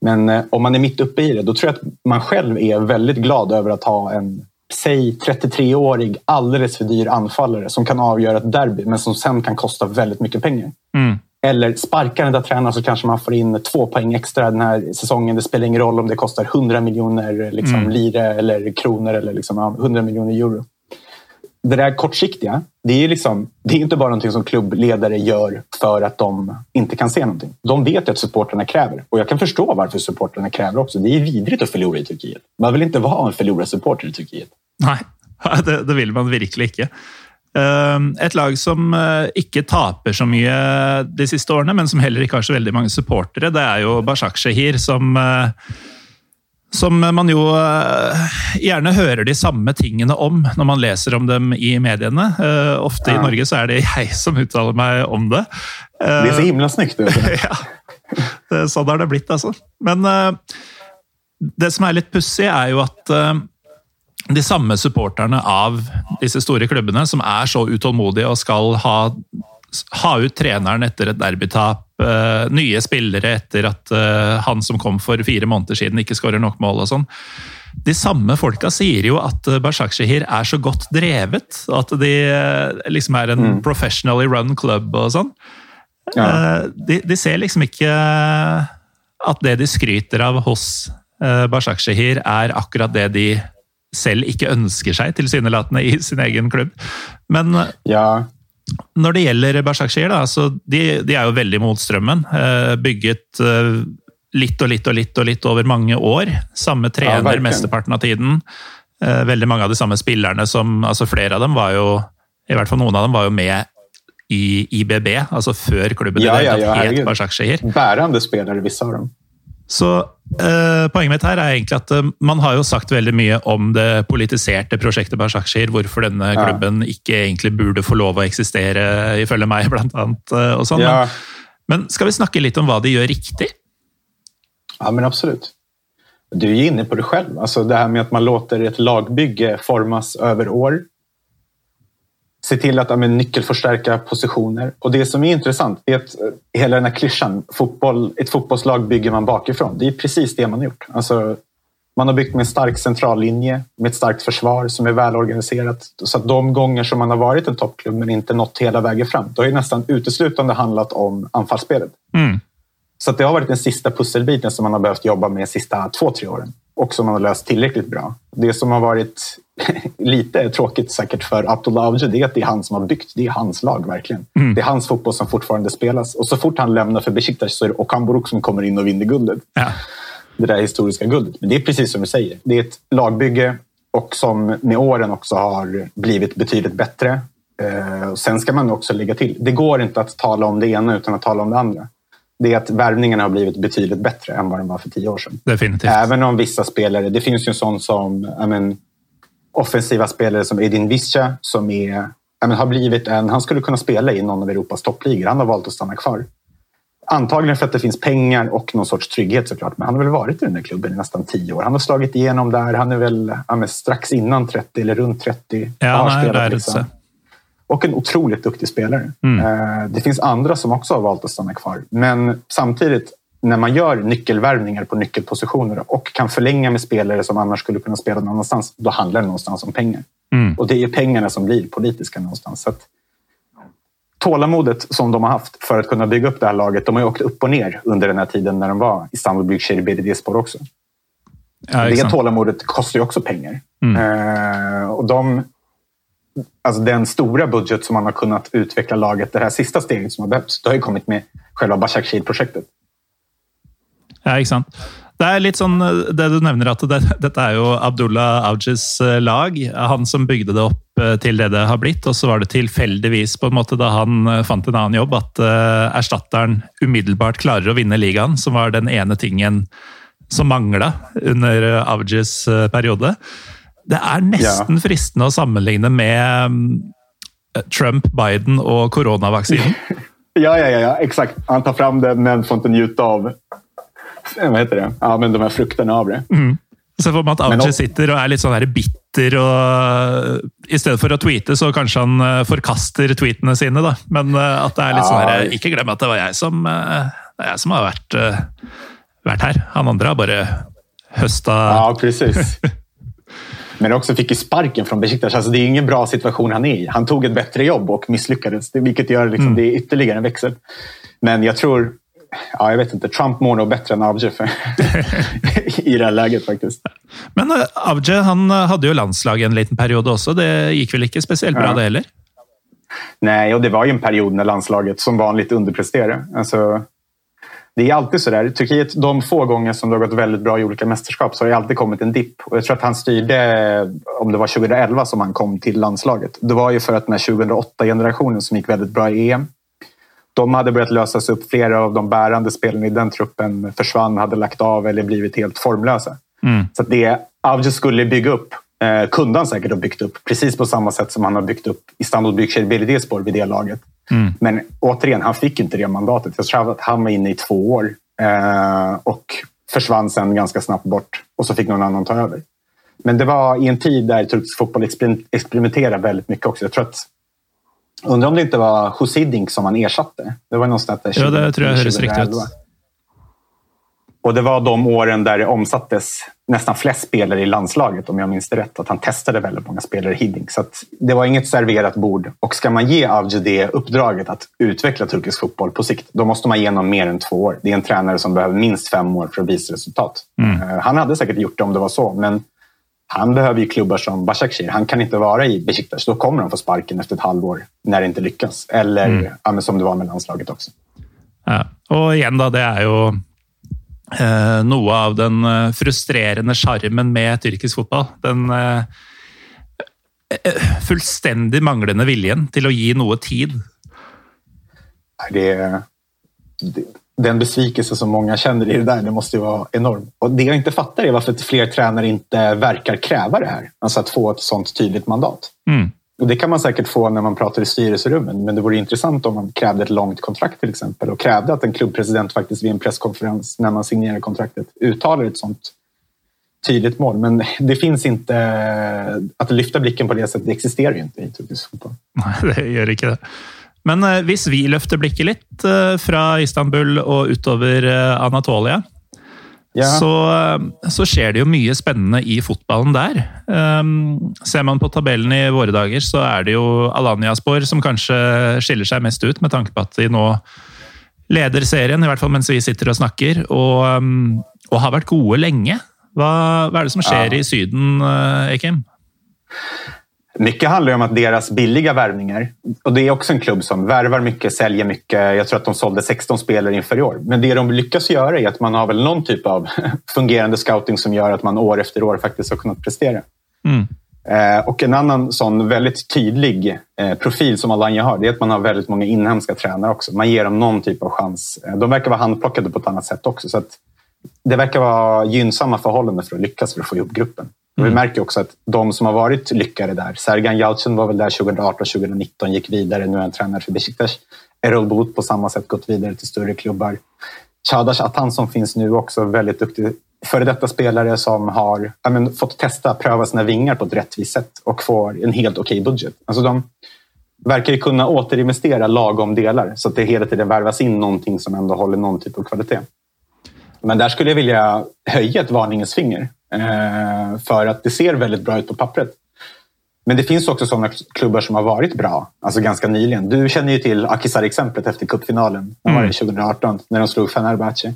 Men eh, om man är mitt uppe i det, då tror jag att man själv är väldigt glad över att ha en säg 33-årig alldeles för dyr anfallare som kan avgöra ett derby men som sen kan kosta väldigt mycket pengar. Mm. Eller sparkar den där tränaren så kanske man får in två poäng extra den här säsongen. Det spelar ingen roll om det kostar 100 miljoner liksom, mm. lire eller kronor eller liksom, 100 miljoner euro det där kortsiktiga, det är, liksom, det är inte bara någonting som klubbledare gör för att de inte kan se någonting. De vet att supporterna kräver. Och jag kan förstå varför supporterna kräver också. Det är vidrigt att förlora i Turkiet. Man vill inte vara en förlorarsupporter i Turkiet.
Nej, det, det vill man verkligen inte. Ehm, ett lag som eh, inte taper så mycket de sista åren, men som heller inte har så väldigt många supportrar, det är ju Başakşehir som eh, som man jo eh, gjerne hører de samme tingene om når man leser om dem i mediene. Eh, ofte ja. i Norge så er det jeg som uttaler meg om det.
Det er så eh, himla snyggt ut.
ja, det, sånn har det blitt, altså. Men det som er litt pussig, er jo at de samme supporterne av disse store klubbene, som er så utålmodige og skal ha ha ut treneren etter et derbytap, uh, nye spillere etter at uh, han som kom for fire måneder siden, ikke skårer nok mål og sånn. De samme folka sier jo at uh, Bashakshehir er så godt drevet, at de liksom er en mm. professionally run club og sånn. Ja. De, de, ser liksom ikke at det de skryter av hos uh, Bashakshehir, er akkurat det de selv ikke ønsker seg, tilsynelatende, i sin egen klubb. Men
ja
når det gjelder da, så de, de, er jo veldig mot strømmen. Eh, bygget eh, litt og litt og litt og litt over mange år. Samme trener ja, mesteparten av tiden. Eh, veldig mange av de samme spillerne som altså Flere av dem var jo i hvert fall noen av dem var jo med i IBB, altså før klubben
ja, ja, ja, het Bashakshir. Bærende spillere, visse av dem.
Så eh, Poenget mitt her er egentlig at eh, man har jo sagt veldig mye om det politiserte prosjektet Bashakshir, hvorfor denne klubben ja. ikke egentlig burde få lov å eksistere, ifølge meg, blant annet. Eh, og sånn. Ja. Men, men, skal vi snakke litt om hva de gjør riktig?
Ja, men absolut. Du är inne på det själv. Alltså det här med att man låter ett lagbygge formas över år se till att ja, nyckelförstärka positioner. Och det som är intressant är att eh, hela den här klyschan, fotboll, ett fotbollslag bygger man bakifrån. Det är precis det man har gjort. Alltså, man har byggt med en stark centrallinje, med ett starkt försvar som är välorganiserat. Så att de gånger som man har varit en toppklubb men inte nått hela vägen fram, då har det nästan uteslutande handlat om anfallsspelet. Mm. Så det har varit den sista pusselbiten som man har behövt jobba med de sista två, tre åren och som man har löst tillräckligt bra. Det som har varit lite tråkigt säkert för Abdullah Avcı det är att det är han som har byggt. Det är hans lag verkligen. Mm. Det är hans fotboll som fortfarande spelas. Och så fort han lämnar för Besiktas så är det Okan Buruk som kommer in och vinner guldet. Ja. Det där historiska guldet. Men det är precis som du säger. Det är ett lagbygge och som med åren också har blivit betydligt bättre. Eh, sen ska man också lägga till. Det går inte att tala om det ena utan att tala om det andra det är att värvningarna har blivit betydligt bättre än vad de var för tio år sedan.
Definitivt.
Även om vissa spelare, det finns ju en sån som men, offensiva spelare som Edin Visca som är har blivit en... Han skulle kunna spela i någon av Europas toppligor. Han har valt att stanna kvar. Antagligen för att det finns pengar och någon sorts trygghet såklart. Men han har väl varit i den där klubben i nästan tio år. Han har slagit igenom där. Han är väl ja, strax innan 30 eller runt 30.
Ja, har nej, spelat, liksom.
Och en otroligt duktig spelare. Mm. Eh, det finns andra som också har valt att stanna kvar. Men samtidigt, när man gör nyckelvärvningar på nyckelpositioner och kan förlänga med spelare som annars skulle kunna spela någon annanstans, då handlar det någonstans om pengar. Mm. Och det är pengarna som blir politiska någonstans. Så att, tålamodet som de har haft för att kunna bygga upp det här laget. De har ju åkt upp och ner under den här tiden när de var i Istanbul Büyükşehir Belediyespor också. Ja, det tålamodet kostar ju också pengar. Mm. Eh, och de, alltså den stora budget som man har kunnat utveckla laget, det här sista steget som har behövts, det har ju kommit med själva Başakşehir-projektet.
Ja, ikke sant. Det er litt sånn, det du nevner at det, Dette er jo Abdullah Aujes eh, lag. Han som bygde det opp eh, til det det har blitt. Og så var det tilfeldigvis, på en måte da han eh, fant en annen jobb, at erstatteren umiddelbart klarer å vinne ligaen, som var den ene tingen som mangla under Aujes periode. Det er nesten ja. fristende å sammenligne med Trump, Biden og koronavaksinen.
ja, ja, ja, exakt. Han tar fram det, men får inte njuta av vad heter det? Ja, men de här frukterna av det. Mm.
Se for meg at Avci sitter og er litt sånn her bitter, og i stedet for å tweete, så kanskje han eh, forkaster tweetene sine. da. Men eh, at det litt sånn ja. sånn her Ikke glem at det var jeg som, eh, det jeg som har vært, vært her. Han andre har bare høsta
Ja, precis. Men också fick ju sparken från Besiktas. Alltså det är ingen bra situation han är i. Han tog ett bättre jobb och misslyckades, vilket gör liksom, mm. det ytterligare en växel. Men jag tror ja, jag vet inte. Trump mår nog bättre än Avge i det här läget faktiskt.
Men uh, Avge han uh, hade ju landslag en liten period också. Det gick väl inte speciellt bra ja. det heller?
Nej, och det var ju en period när landslaget som vanligt underpresterade. Alltså, det är alltid så där. Turkiet, de få gånger som det har gått väldigt bra i olika mästerskap så har det alltid kommit en dipp. Och jag tror att han styrde, om det var 2011 som han kom till landslaget. Det var ju för att den 2008-generationen som gick väldigt bra i EM de hade börjat lösas upp. Flera av de bärande spelarna i den truppen försvann, hade lagt av eller blivit helt formlösa. Mm. Så det Avcı skulle bygga upp eh, kunde han säkert ha byggt upp precis på samma sätt som han har byggt upp Istanbul Büyükşehir Belediyespor vid det laget. Mm. Men återigen, han fick inte det mandatet. Jag tror att han var inne i två år eh, och försvann sen ganska snabbt bort och så fick någon annan ta över. Men det var i en tid där turkisk fotboll experimenterade väldigt mycket också. Jag tror att Undrar om det inte var Husidink som han ersatte. Det var någonstans där
Ja, det tror jag hördes riktigt.
Och det var de åren där det omsattes nästan flest spelare i landslaget, om jag minns det rätt. Att han testade väldigt många spelare i Hiddink. Så det var inget serverat bord. Och ska man ge Avcı det uppdraget att utveckla turkisk fotboll på sikt, då måste man ge honom mer än två år. Det är en tränare som behöver minst fem år för att visa resultat. Mm. Eh, han hade säkert gjort det om det var så, men han behöver ju klubbar som Başakşehir. Han kan inte vara i Besiktas. Då kommer han få sparken efter ett halvår när det inte lyckas. Eller mm. ja, som det var med landslaget också.
Ja. Och igen, då, det är ju eh, något av den eh, frustrerande charmen med turkisk fotboll. Den eh, eh, fullständigt manglande viljan till att ge något tid.
Det, det, den besvikelse som många känner i det där, det måste ju vara enorm. Och det jag inte fattar är varför fler tränare inte verkar kräva det här. Alltså att få ett sånt tydligt mandat. Mm. Och det kan man säkert få när man pratar i styrelserummen, men det vore intressant om man krävde ett långt kontrakt till exempel och krävde att en klubbpresident faktiskt vid en presskonferens när man signerar kontraktet uttalar ett sånt tydligt mål. Men det finns inte, att lyfta blicken på det sättet, det existerar ju inte i turkisk fotboll.
Nej, det gör inte det. Men eh, hvis vi løfter blikket litt eh, fra Istanbul og utover eh, Anatolia, ja. så, så, skjer det jo mye spennende i fotballen der. Um, ser man på tabellen i våre dager, så er det jo Alanya-spor som kanskje skiller seg mest ut, med tanke på at de nå leder serien, i hvert fall mens vi sitter og snakker, och um, og har vært gode lenge. Hva, hva er det som skjer ja. i Syden, Ekim?
Mycket handlar om att deras billiga värvningar, och det är också en klubb som värvar mycket, säljer mycket. Jag tror att de sålde 16 spelare inför i år. Men det de lyckas göra är att man har väl någon typ av fungerande scouting som gör att man år efter år faktiskt har kunnat prestera. Mm. Eh, och en annan sån väldigt tydlig eh, profil som Alanya har, det är att man har väldigt många inhemska tränare också. Man ger dem någon typ av chans. Eh, de verkar vara handplockade på ett annat sätt också. Så att det verkar vara gynnsamma förhållanden för att lyckas för att få ihop gruppen. Och vi märker också att de som har varit lyckade där, Sergan Yalcin var väl där 2018-2019, gick vidare, nu är han tränare för Besiktas. Errol Bulut på samma sätt gått vidare till större klubbar. Chadash Atan som finns nu också, väldigt duktig före detta spelare som har men, fått testa, pröva sina vingar på ett rättvist sätt och får en helt okej okay budget. Alltså de verkar kunna återinvestera lagom delar så att det hela tiden värvas in någonting som ändå håller någon typ av kvalitet. Men där skulle jag vilja höja ett varningens finger för att det ser väldigt bra ut på pappret. Men det finns också sådana klubbar som har varit bra, alltså ganska nyligen. Du känner ju till Akisar-exemplet efter cupfinalen. Var det 2018 när de slog Fenerbahce.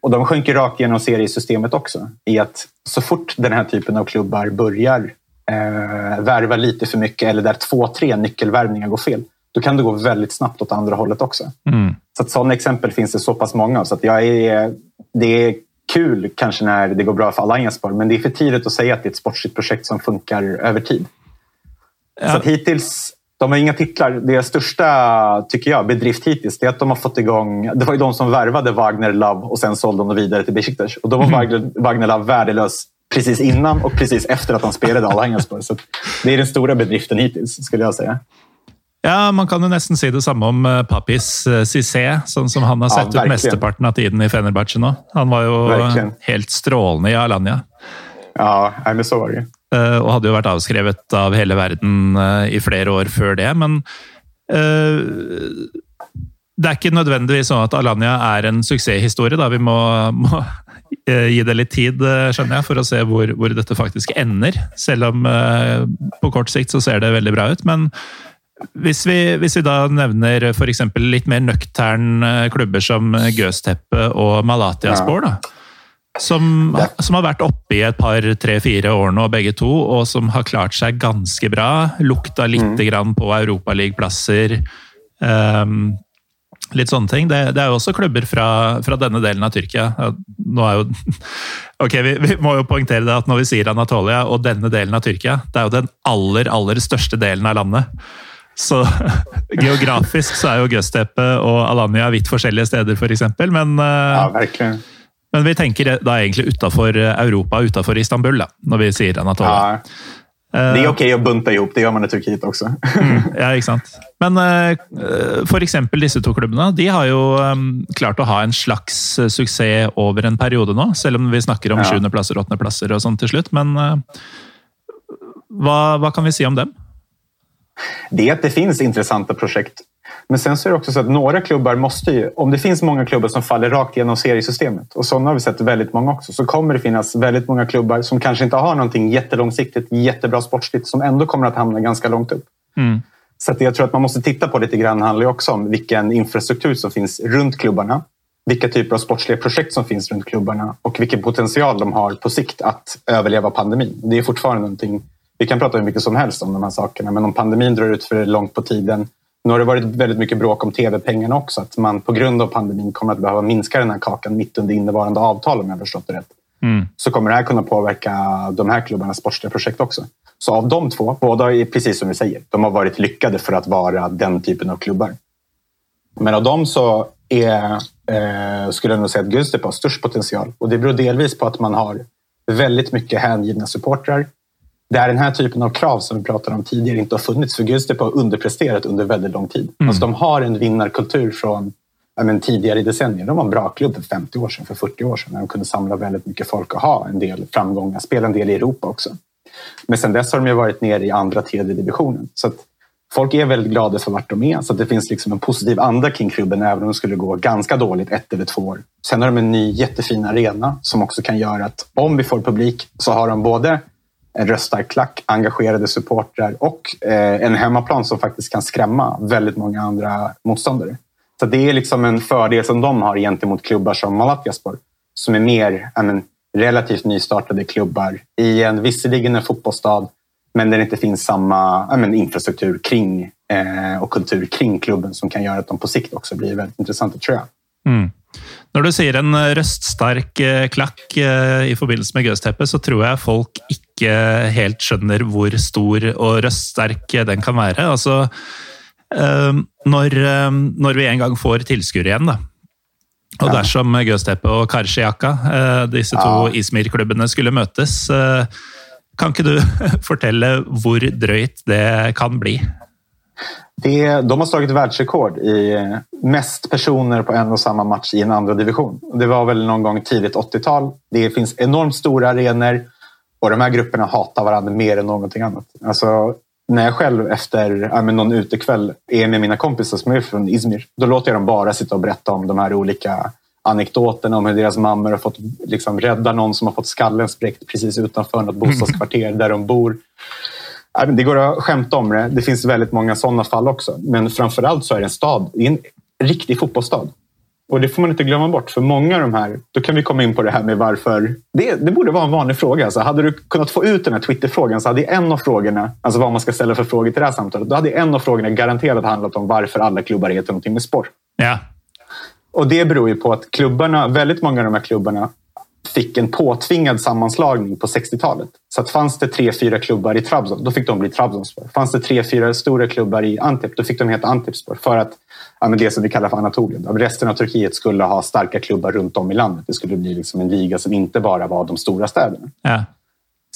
Och de sjönk rakt genom seriesystemet också. I att så fort den här typen av klubbar börjar eh, värva lite för mycket eller där två, tre nyckelvärvningar går fel, då kan det gå väldigt snabbt åt andra hållet också. Mm. Så att sådana exempel finns det så pass många Så att jag är, det är kul kanske när det går bra för Allianspor, men det är för tidigt att säga att det är ett sportsligt projekt som funkar över tid. Ja. Så hittills, de har inga titlar. Deras största, tycker jag, bedrift hittills är att de har fått igång... Det var ju de som värvade Wagner Love och sen sålde de vidare till Besiktas. Och då var mm. Wagner Love värdelös precis innan och precis efter att han spelade Allianspor. Så det är den stora bedriften hittills, skulle jag säga.
Ja, man kan ju nästan säga detsamma om uh, Papis uh, Cissé, som, som han har sett ja, ut mesteparten av tiden i Fenerbahce nu. Han var ju verkligen. helt strålande i Alanya.
Ja, men så var det
uh, Och hade ju varit avskrevet av hela världen uh, i flera år för det, men uh, det är inte nödvändigtvis så att Alanya är en succéhistoria. Vi må, må ge det lite tid, skjønner jeg, for å se hvor, hvor dette faktisk ender. Selv om på kort sikt så ser det väldigt bra ut. Men Hvis vi, hvis vi da nevner f.eks. litt mer nøktern eh, klubber som Gøsteppe og Malatiaspor, da. Som, som, har vært oppe i et par, tre-fire år nå, begge to, og som har klart seg ganske bra. Lukta litt mm. grann på europaliggplasser. Um, litt sånne ting. Det, det, er jo også klubber fra, fra, denne delen av Tyrkia. Nå er jo Ok, vi, vi, må jo poengtere det at når vi sier Anatolia og denne delen av Tyrkia, det er jo den aller, aller største delen av landet. Så geografisk så er jo Göztepe og Alanya vidt forskjellige steder, f.eks. For men,
eh, ja, virkelig.
men vi tenker da egentlig utafor Europa, utafor Istanbul, da, når vi sier Anatolia. Ja.
Det är okej okay att bunta ihop, det gör man i Turkiet också.
mm, ja, ikke sant. Men uh, eksempel disse to klubbene de har jo um, klart å ha en slags suksess over en periode nå, selv om vi snakker om sjuendeplasser, ja. åttendeplasser og sånn til slutt. Men uh, hva, hva kan vi si om dem?
Det är att det finns intressanta projekt. Men sen så är det också så att några klubbar måste ju, om det finns många klubbar som faller rakt genom seriesystemet och sådana har vi sett väldigt många också, så kommer det finnas väldigt många klubbar som kanske inte har någonting jättelångsiktigt, jättebra sportsligt som ändå kommer att hamna ganska långt upp. Mm. Så att jag tror att man måste titta på lite grann handlar också om vilken infrastruktur som finns runt klubbarna. Vilka typer av sportsliga projekt som finns runt klubbarna och vilken potential de har på sikt att överleva pandemin. Det är fortfarande någonting vi kan prata hur mycket som helst om de här sakerna, men om pandemin drar ut för långt på tiden. Nu har det varit väldigt mycket bråk om tv-pengarna också, att man på grund av pandemin kommer att behöva minska den här kakan mitt under innevarande avtal om jag förstått det rätt. Mm. Så kommer det här kunna påverka de här klubbarnas sportsliga projekt också. Så av de två, båda är precis som vi säger, de har varit lyckade för att vara den typen av klubbar. Men av dem så är, eh, skulle jag nog säga att Gustep har störst potential och det beror delvis på att man har väldigt mycket hängivna supportrar där den här typen av krav som vi pratade om tidigare inte har funnits. För Gustep har underpresterat under väldigt lång tid. Mm. Alltså, de har en vinnarkultur från men, tidigare decennier. De var en bra klubb för 50 år sedan, för 40 år sedan. När de kunde samla väldigt mycket folk och ha en del framgångar. Spela en del i Europa också. Men sen dess har de ju varit nere i andra, tredje divisionen. Så folk är väldigt glada för vart de är. Så det finns liksom en positiv anda kring klubben även om det skulle gå ganska dåligt ett eller två år. Sen har de en ny jättefin arena som också kan göra att om vi får publik så har de både en röststark klack, engagerade supportrar och eh, en hemmaplan som faktiskt kan skrämma väldigt många andra motståndare. Så det är liksom en fördel som de har gentemot klubbar som Malatyaspor som är mer men, relativt nystartade klubbar i en visserligen en fotbollsstad men där det inte finns samma men, infrastruktur kring eh, och kultur kring klubben som kan göra att de på sikt också blir väldigt intressanta tror jag.
Mm. När du säger en röststark eh, klack eh, i förbindelse med Gözteppe så tror jag folk ikke helt skjønner hvor stor og røststerk den kan ehm, når, ehm, når vi en gang får tilskuere igjen, da. Og dersom Göztepe og Karsiaka, eh, disse to ja. Izmir-klubbene, skulle eh, Kan ikke du fortelle hvor drøyt det kan bli?
Det, de har slagit världsrekord i mest personer på en och samma match i en andra division. Det var väl någon gång tidigt 80-tal. Det finns enormt stora arenor och de här grupperna hatar varandra mer än någonting annat. Alltså, när jag själv efter ja, någon utekväll är med mina kompisar som är från Izmir, då låter jag dem bara sitta och berätta om de här olika anekdoterna om hur deras mammor har fått liksom, rädda någon som har fått skallen spräckt precis utanför något bostadskvarter där de bor. Det går att skämta om det. Det finns väldigt många sådana fall också. Men framför allt så är det en stad. Det är en riktig fotbollsstad. Och det får man inte glömma bort. För många av de här, då kan vi komma in på det här med varför. Det, det borde vara en vanlig fråga. Alltså, hade du kunnat få ut den här Twitter-frågan så hade en av frågorna, alltså vad man ska ställa för frågor till det här samtalet, då hade en av frågorna garanterat handlat om varför alla klubbar heter någonting med sport.
Ja.
Och det beror ju på att klubbarna, väldigt många av de här klubbarna fick en påtvingad sammanslagning på 60-talet. Så att fanns det tre, fyra klubbar i Trabzon, då fick de bli Trabzonspor. Fanns det tre, fyra stora klubbar i Antep, då fick de heta Antepspor. För att ja, det som vi kallar för Anatolien. Resten av Turkiet skulle ha starka klubbar runt om i landet. Det skulle bli liksom en liga som inte bara var de stora städerna.
Ja.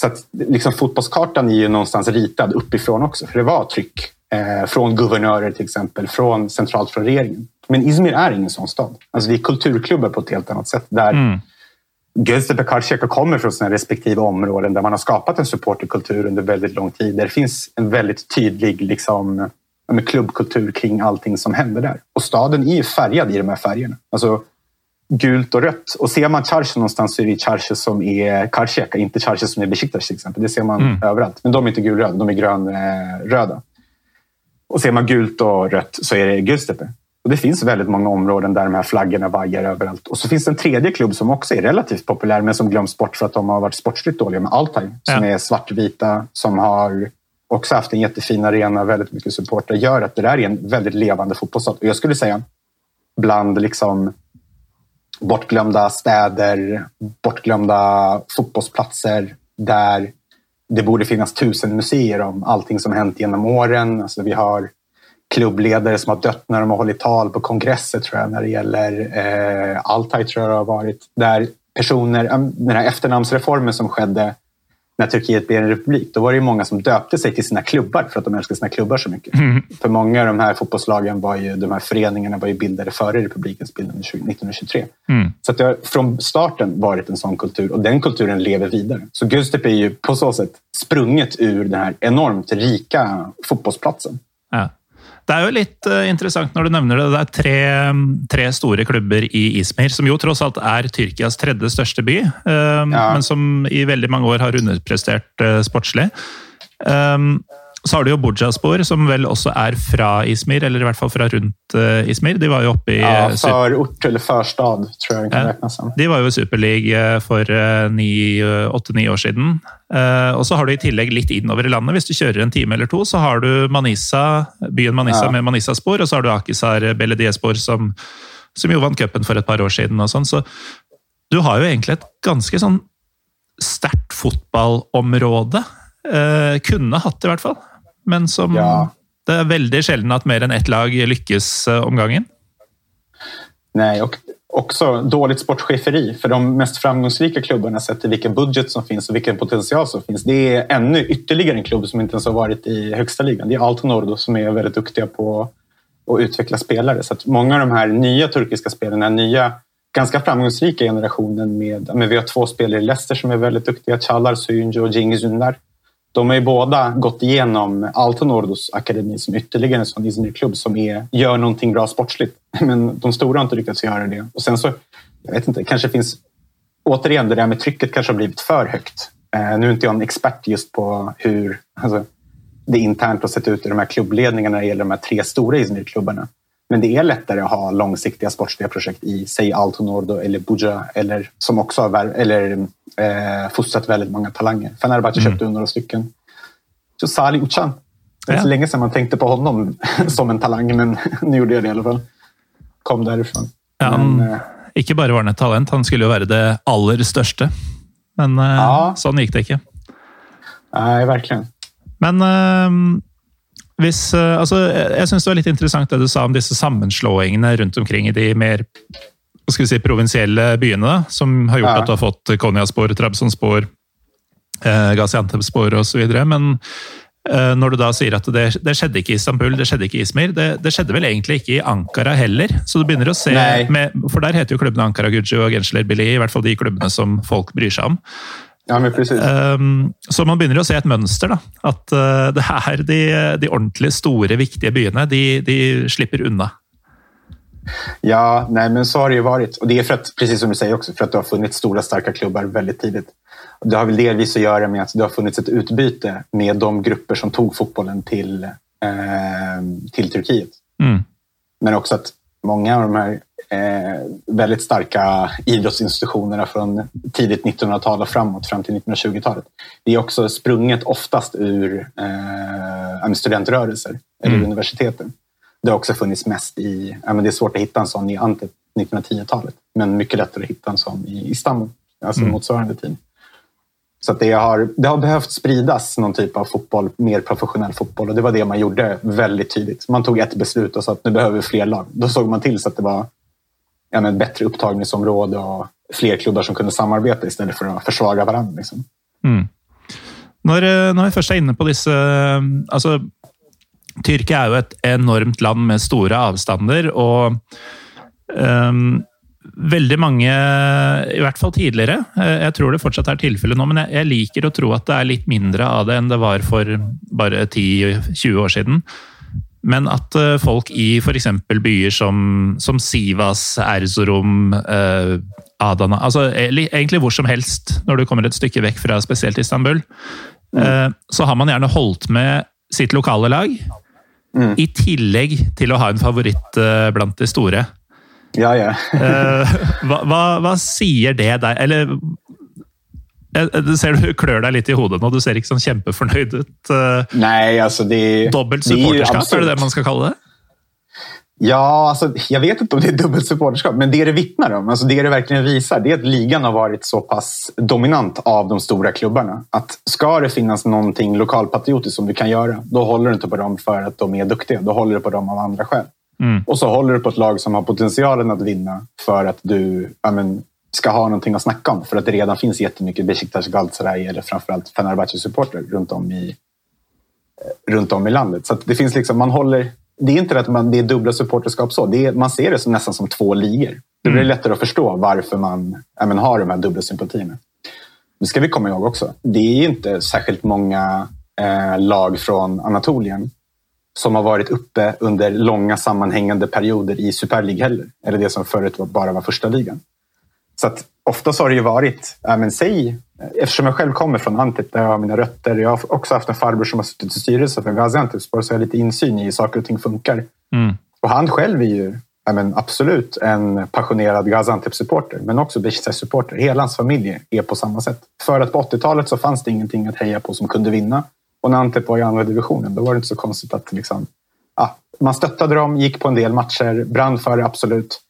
Så att, liksom, fotbollskartan är ju någonstans ritad uppifrån också. För det var tryck eh, från guvernörer till exempel, från centralt från regeringen. Men Izmir är ingen sån stad. Alltså, vi är kulturklubbar på ett helt annat sätt. Där mm. Göztepe Karşıyaka kommer från sina respektive områden där man har skapat en supporterkultur under väldigt lång tid. Där det finns en väldigt tydlig liksom, med klubbkultur kring allting som händer där. Och staden är ju färgad i de här färgerna. Alltså gult och rött. Och ser man Charche någonstans så är det Charche som är Karşıyaka, inte Charche som är Besiktas till exempel. Det ser man mm. överallt. Men de är inte gulröda, de är grönröda. Och ser man gult och rött så är det Göztepe. Och det finns väldigt många områden där de här flaggorna vajar överallt. Och så finns det en tredje klubb som också är relativt populär men som glöms bort för att de har varit sportsligt dåliga med Altaj. Som ja. är svartvita, som har också haft en jättefin arena, väldigt mycket supporter. gör att det där är en väldigt levande fotbollsstad. Och jag skulle säga bland liksom bortglömda städer, bortglömda fotbollsplatser där det borde finnas tusen museer om allting som hänt genom åren. Alltså vi har klubbledare som har dött när de har hållit tal på kongresser tror jag när det gäller eh, Altaj tror jag det har varit. Där personer, den här efternamnsreformen som skedde när Turkiet blev en republik, då var det många som döpte sig till sina klubbar för att de älskade sina klubbar så mycket. Mm. För många av de här fotbollslagen var ju, de här föreningarna var ju bildade före republikens bildande 1923. Mm. Så att det har från starten varit en sån kultur och den kulturen lever vidare. Så Göztepe är ju på så sätt sprunget ur den här enormt rika fotbollsplatsen.
Ja. Det er jo litt uh, interessant når du nevner det. Det er tre, tre, store klubber i Izmir, som jo tross alt er Tyrkias tredje største by, uh, ja. men som i veldig mange år har underprestert uh, sportslig. Um, så har du jo Bujaspor, som vel også er fra Izmir, eller i hvert fall fra rundt uh, Izmir. De var jo oppe i
Ja, förort eller förstad, tror jeg kan räknas som.
De var jo i Superleague for åtte-ni år siden. Og så har du i tillegg litt innover i landet. Hvis du kjører en time eller to, så har du Manisa, byen Manisa ja. med Manisa-spor, og så har du Akisar Belediespor, som, som jo vant cupen for et par år siden. og sånn. Så du har jo egentlig et ganske sånn sterkt fotballområde. Uh, kunne hatt det, i hvert fall men som ja. det är väldigt sällan att mer än ett lag lyckas eh, om gången.
Nej, och också dåligt sportcheferi. För de mest framgångsrika klubbarna sett till vilken budget som finns och vilken potential som finns. Det är ännu ytterligare en klubb som inte ens har varit i högsta ligan. Det är Alto som är väldigt duktiga på att utveckla spelare. Så att många av de här nya turkiska spelarna, nya ganska framgångsrika generationen med, men vi har två spelare i Leicester som är väldigt duktiga. Çalar Soyuncu och Cengiz Ünder de har ju båda gått igenom Altonordos akademi som ytterligare en sån Izmir-klubb som är, gör någonting bra sportsligt. Men de stora har inte lyckats göra det. Och sen så, jag vet inte, kanske finns återigen det där med trycket kanske har blivit för högt. Eh, nu är inte jag en expert just på hur alltså, det internt har sett ut i de här klubbledningarna när det gäller de här tre stora Izmir-klubbarna. Men det är lättare att ha långsiktiga sportsliga projekt i, säg Altonordo eller Buja eller som också har eller, eh, fostrat väldigt många talanger. Fenerbahce mm. köpte några stycken. Så Salih Ucan. Det är ja. så länge sedan man tänkte på honom som en talang, men nu gjorde jag det i alla fall. Kom därifrån.
Ja, men, eh, inte bara var han ett talent, han skulle ju vara det allra största. Men eh, ja. sån gick det inte.
Nej, verkligen.
Men eh, Hvis, eh, altså, jeg syns det var litt interessant det du sa om disse sammenslåingene rundt omkring i de mer skal vi si, provinsielle byene, som har gjort ja. at du har fått Konjaspor, Trabzonspor, eh, Gaziantepspor osv. Men eh, når du da sier at det, det, skjedde ikke i Istanbul, det skjedde ikke i Izmir, det, det, skjedde vel egentlig ikke i Ankara heller. Så du begynner å se, med, For der heter jo klubbene Ankara Gucci og Gensler Billy, i hvert fall de klubbene som folk bryr seg om.
Ja, men precis.
Um, så man begynner å se et mønster. da, At uh, det er de, de ordentlig store, viktige byene. De, de slipper unna.
Ja, nej, men så har det ju varit. Och det är för att, precis som du säger också, för att det har funnits stora starka klubbar väldigt tidigt. Det har väl delvis att göra med att det har funnits ett utbyte med de grupper som tog fotbollen till, eh, till Turkiet.
Mm.
Men också att många av de här eh, väldigt starka idrottsinstitutionerna från tidigt 1900-tal och framåt, fram till 1920-talet. Det är också sprunget oftast ur eh, studentrörelser eller mm. universiteten. Det har också funnits mest i, ja, men det är svårt att hitta en sån i Antep 1910-talet, men mycket lättare att hitta en sån i Istanbul, alltså mm. motsvarande tid. Så det, har, det har behövt spridas någon typ av fotboll, mer professionell fotboll och det var det man gjorde väldigt tydligt. Man tog ett beslut och sa att nu behöver vi fler lag. Då såg man till så att det var ja, men bättre upptagningsområde och fler klubbar som kunde samarbeta istället för att försvaga varandra. Liksom.
Mm. Når, eh, når vi først er inne på disse eh, altså, Tyrkia er jo et enormt land med store avstander, og um, veldig mange, i hvert fall tidligere, Jag jeg tror det fortsatt er tilfellet nå, men jeg, jeg, liker å tro at det er litt mindre av det enn det var for bare 10-20 år siden. Men at eh, folk i f.eks. byer som, som, Sivas, Erzurum, eh, Adana altså e, Egentlig hvor som helst, når du kommer et stykke vekk fra spesielt Istanbul, mm. så har man gjerne holdt med sitt lokale lag. Mm. I tillegg til å ha en favoritt uh, blant de store.
Ja, ja.
uh, hva, hva, hva, sier det deg Eller jeg ser du klør deg litt i hodet nå, du ser ikke sånn kjempefornøyd ut.
Nei, altså de,
Dobbelt supporterskap, er det det man skal kalle det?
Ja, alltså, jag vet inte om det är dubbelt supporterskap, men det det vittnar om, alltså det det verkligen visar, det är att ligan har varit så pass dominant av de stora klubbarna. Att ska det finnas någonting lokalpatriotiskt som du kan göra, då håller du inte på dem för att de är duktiga. Då håller du på dem av andra skäl.
Mm.
Och så håller du på ett lag som har potentialen att vinna för att du men, ska ha någonting att snacka om. För att det redan finns jättemycket Besiktas, Galatasaray eller framförallt Fenerbahce-supportrar runt, om i, eh, runt om i landet. Så det finns liksom, man håller det är inte att man, det är dubbla supporterskap så. Är, man ser det som, nästan som två ligor. Det blir mm. lättare att förstå varför man ämen, har de här dubbla sympatierna. Det ska vi komma ihåg också. Det är inte särskilt många eh, lag från Anatolien som har varit uppe under långa sammanhängande perioder i Super League heller. Eller det som förut bara var första ligan. Så att ofta har det ju varit, ja, men säg, eftersom jag själv kommer från Antip där jag har mina rötter. Jag har också haft en farbror som har suttit i styrelsen för Gaziantepspor så jag har lite insyn i hur saker och ting funkar.
Mm.
Och han själv är ju ja, men absolut en passionerad Gaziantep-supporter men också Besiktas-supporter. Hela hans familj är på samma sätt. För att på 80-talet så fanns det ingenting att heja på som kunde vinna. Och när Antep var i andra divisionen då var det inte så konstigt att liksom, ja, man stöttade dem, gick på en del matcher, brann för det absolut.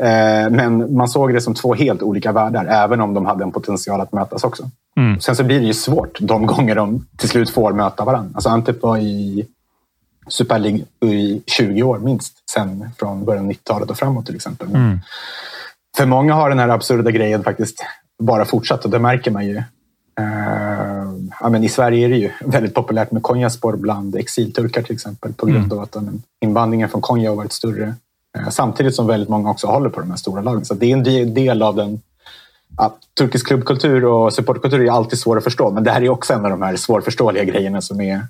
Eh, men man såg det som två helt olika världar, även om de hade en potential att mötas också.
Mm.
Sen så blir det ju svårt de gånger de till slut får möta varandra. Alltså Antep var i Super League i 20 år minst, sen från början av 90-talet och framåt till exempel.
Mm.
För många har den här absurda grejen faktiskt bara fortsatt och det märker man ju. Uh, ja, men I Sverige är det ju väldigt populärt med Konyaspor bland exilturkar till exempel på grund mm. av att invandringen från Konya har varit större samtidigt som väldigt många också håller på de här stora lagen. Så det är en del av den Ja, turkisk klubbkultur och supportkultur är alltid svår att förstå, men det här är också en av de här svårförståeliga grejerna som är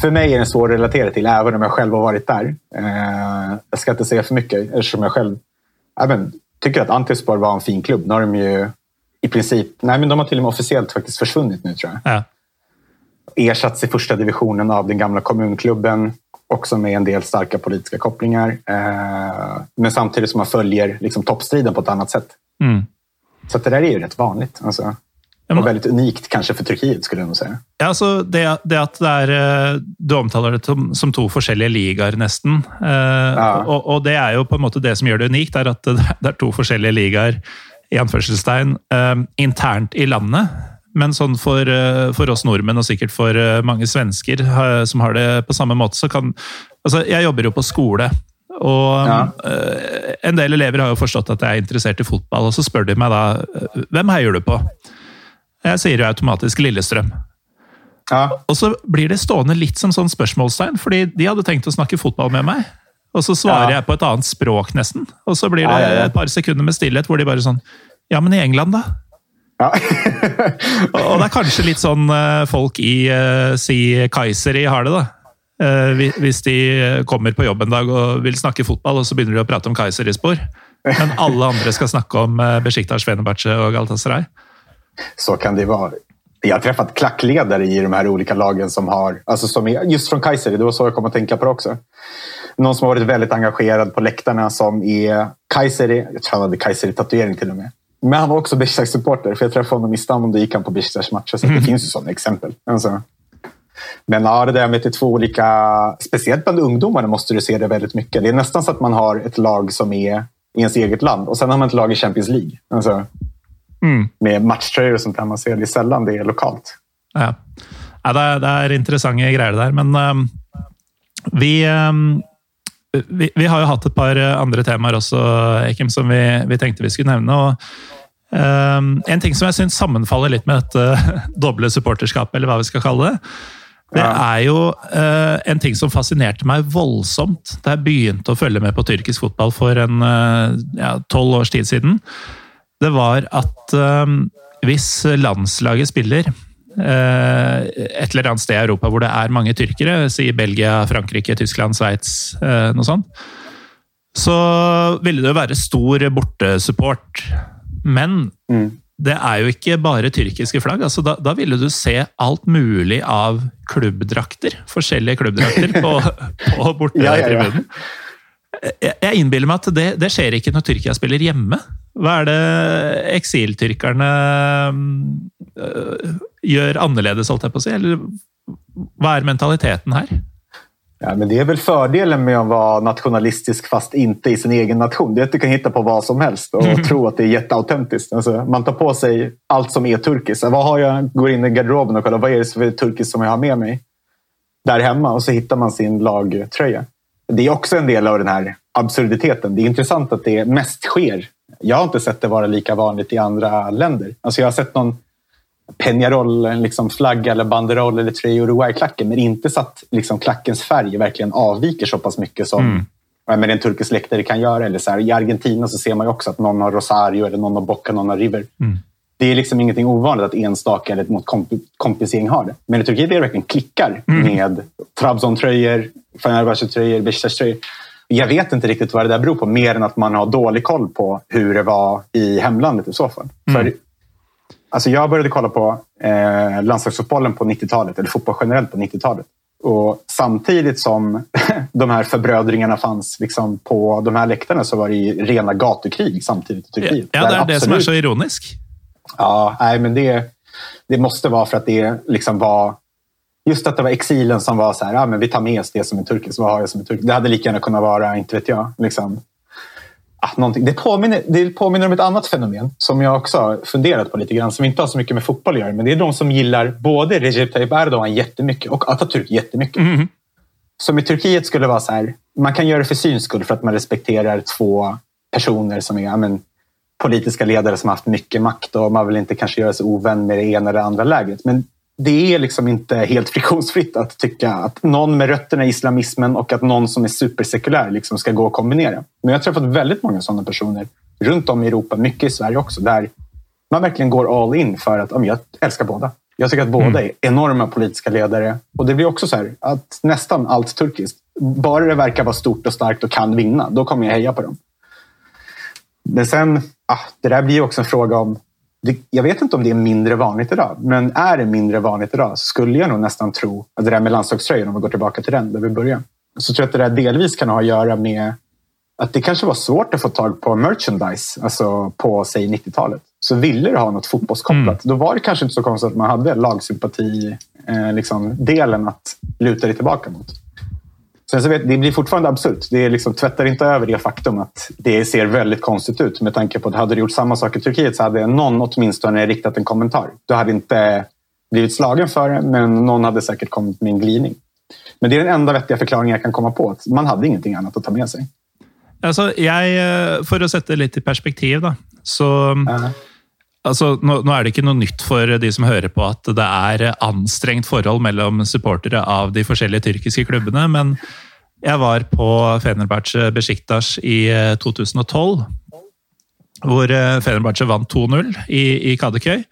för mig är den svår att relatera till, även om jag själv har varit där. Eh, jag ska inte säga för mycket eftersom jag själv även, tycker att Antispor var en fin klubb. Nu har de ju i princip, nej men de har till och med officiellt faktiskt försvunnit nu tror
jag. Ja.
Ersatts i första divisionen av den gamla kommunklubben också med en del starka politiska kopplingar. Eh, men samtidigt som man följer liksom, toppstriden på ett annat sätt.
Mm.
Så det där är ju rätt vanligt. Alltså. Och väldigt unikt kanske för Turkiet, skulle jag nog säga.
Ja, altså det, det at det er eh, Du omtaler det som, som to forskjellige ligaer, nesten. Eh, ja. og, og, det er jo på en måte det som gjør det unikt, er at det, det er to forskjellige ligaer i anførselstegn, eh, internt i landet. Men sånn for, eh, for, oss nordmenn, og sikkert for eh, mange svensker som har det på samme måte, så kan Altså, jeg jobber jo på skole. Og ja. en del elever har jo forstått at jeg er interessert i fotball, og så spør de meg da hvem heier du på? Jeg sier jo automatisk Lillestrøm.
Ja.
Og så blir det stående litt som sånn spørsmålstegn, fordi de hadde tenkt å snakke fotball med meg. Og så svarer
Ja.
jeg på et annet språk, nesten. Og så blir det et par sekunder med stillhet hvor de bare sånn Ja, men i England, da?
Ja.
Og det er kanskje litt sånn eh, folk i eh, si Kayseri har det, da. Eh, hvi- Hvis de kommer på jobb en dag og vil snakke fotball, og så begynner de å prate om Kayseri-spor. Men alle andre skal snakke om Besiktas, Fenerbahçe og Galatasaray.
Så kan det vara. Jag har träffat klackledare i de här olika lagen som har, alltså som är, just från Kaiser, det var så jag kom att tänka på det också. Någon som har varit väldigt engagerad på läktarna som är Kaiser, jag tror han hade Kaiser-tatuering till och med. Men han var också Besiktas-supporter, för jag träffade honom i Istanbul och då gick han på Besiktas matcher. Så det finns ju sådana exempel. Alltså. Men ja, det där med att det är två olika, speciellt bland ungdomarna måste du se det väldigt mycket. Det är nästan så att man har ett lag som är i ens eget land och sen har man ett lag i Champions League. Alltså,
Mm.
med matchtröjor och sånt där. Man ser det är sällan det är lokalt.
Ja. ja det, er, det er interessante greier det der, men ehm, vi, ehm, vi Vi har jo hatt et par andre temaer også, Ekim, som vi, vi tenkte vi skulle nevne. og ehm, En ting som jeg syns sammenfaller litt med dette doble supporterskapet, eller hva vi skal kalle det, det
Ja.
er jo eh, en ting som fascinerte meg voldsomt da jeg begynte å følge med på tyrkisk fotball for en eh, ja, tolv års tid siden. Det var at eh, hvis landslaget spiller eh, et eller annet sted i Europa hvor det er mange tyrkere, si Belgia, Frankrike, Tyskland, Sveits, eh, noe sånt, så ville det jo være stor bortesupport. Men
Mm.
det er jo ikke bare tyrkiske flagg. Altså, da, da ville du se alt mulig av klubbdrakter. Forskjellige klubbdrakter på, på
Ja, ja, ja.
bortetribunen. Jeg, jeg innbiller meg at det, det skjer ikke når Tyrkia spiller hjemme. Hva er det eksiltyrkerne øh, gjør annerledes, holdt jeg på å si? Eller hva er mentaliteten her?
Ja, men det är väl fördelen med att vara nationalistisk fast inte i sin egen nation. Det är att du kan hitta på vad som helst och tro att det är jätteautentiskt. Alltså, man tar på sig allt som är turkiskt. Vad har jag? Går in i garderoben och kollar vad är det för turkiskt som jag har med mig där hemma och så hittar man sin lagtröja. Det är också en del av den här absurditeten. Det är intressant att det mest sker. Jag har inte sett det vara lika vanligt i andra länder. Alltså jag har sett någon Peñarol, liksom flagga eller banderoll eller tröja Uruguay-klacken men inte så att liksom, klackens färg verkligen avviker så pass mycket som
Mm.
men en turkisk läktare kan göra. Eller så här, I Argentina så ser man ju också att någon har Rosario, eller någon har Boca, någon har River.
Mm.
Det är liksom ingenting ovanligt att enstaka eller mot komp- kompisgäng har det. Men i Turkiet är det verkligen klickar
Mm.
med Trabzon-tröjor, Fenerbahce-tröjor, Besiktas-tröjor. Jag vet inte riktigt vad det där beror på, mer än att man har dålig koll på hur det var i hemlandet i så fall.
Mm.
För, alltså jag började kolla på eh, landslagsfotbollen på 90-talet, eller fotboll generellt på 90-talet. Och samtidigt som de här förbrödringarna fanns liksom på de här läktarna så var det ju rena gatukrig samtidigt i Turkiet.
Ja, det er det som
absolut-
så ironisk.
Ja, nej, men det, det måste vara för att det liksom var... Just att det var exilen som var så här, ja, men vi tar med oss det som är turkiskt. Vad har jag som är turkiskt? Det hade lika gärna kunnat vara, inte vet jag, liksom, ah, någonting. Det, påminner, det påminner om ett annat fenomen som jag också har funderat på lite grann, som inte har så mycket med fotboll att göra. Men det är de som gillar både Recep Tayyip Erdogan jättemycket och Atatürk jättemycket.
Mhm.
Som i Turkiet skulle vara så här, man kan göra det för syns skull för att man respekterar två personer som är men, politiska ledare som har haft mycket makt och man vill inte kanske göra sig ovän med det ena eller andra lägret. Men det är liksom inte helt friktionsfritt att tycka att någon med rötterna i islamismen och att någon som är supersekulär liksom ska gå att kombinera. Men jag har träffat väldigt många sådana personer runt om i Europa, mycket i Sverige också, där man verkligen går all in för att jag älskar båda. Jag tycker att båda är enorma politiska ledare. Och det blir också så här att nästan allt turkiskt, bara det verkar vara stort och starkt och kan vinna, då kommer jag heja på dem. Men sen, ah, det där blir också en fråga om... Det, jag vet inte om det är mindre vanligt idag, men är det mindre vanligt idag så skulle jag nog nästan tro att det där med landslagströjan, om vi går tillbaka till den där vi började, så tror jag att det där delvis kan ha att göra med att det kanske var svårt att få tag på merchandise alltså på säg 90-talet. Så ville du ha något fotbollskopplat, då var det kanske inte så konstigt att man hade lagsympati eh, liksom, delen att luta dig tillbaka mot. Sen så vet, det blir fortfarande absurt. Det är liksom, tvättar inte över det faktum att det ser väldigt konstigt ut med tanke på att hade du gjort samma sak i Turkiet så hade någon åtminstone riktat en kommentar. Du hade inte blivit slagen för det, men någon hade säkert kommit med en glidning. Men det är den enda vettiga förklaringen jag kan komma på. Att man hade ingenting annat att ta med sig.
Altså, jeg, eh, sette det litt i perspektiv, da, så
Ja
altså, nå, nå, er det ikke noe nytt for de som hører på at det er anstrengt forhold mellom supportere av de forskjellige tyrkiske klubbene, men jeg var på Fenerbahçe Besjiktas i 2012. Hvor Fenerbahçe vant 2-0 i, i Kadekøy.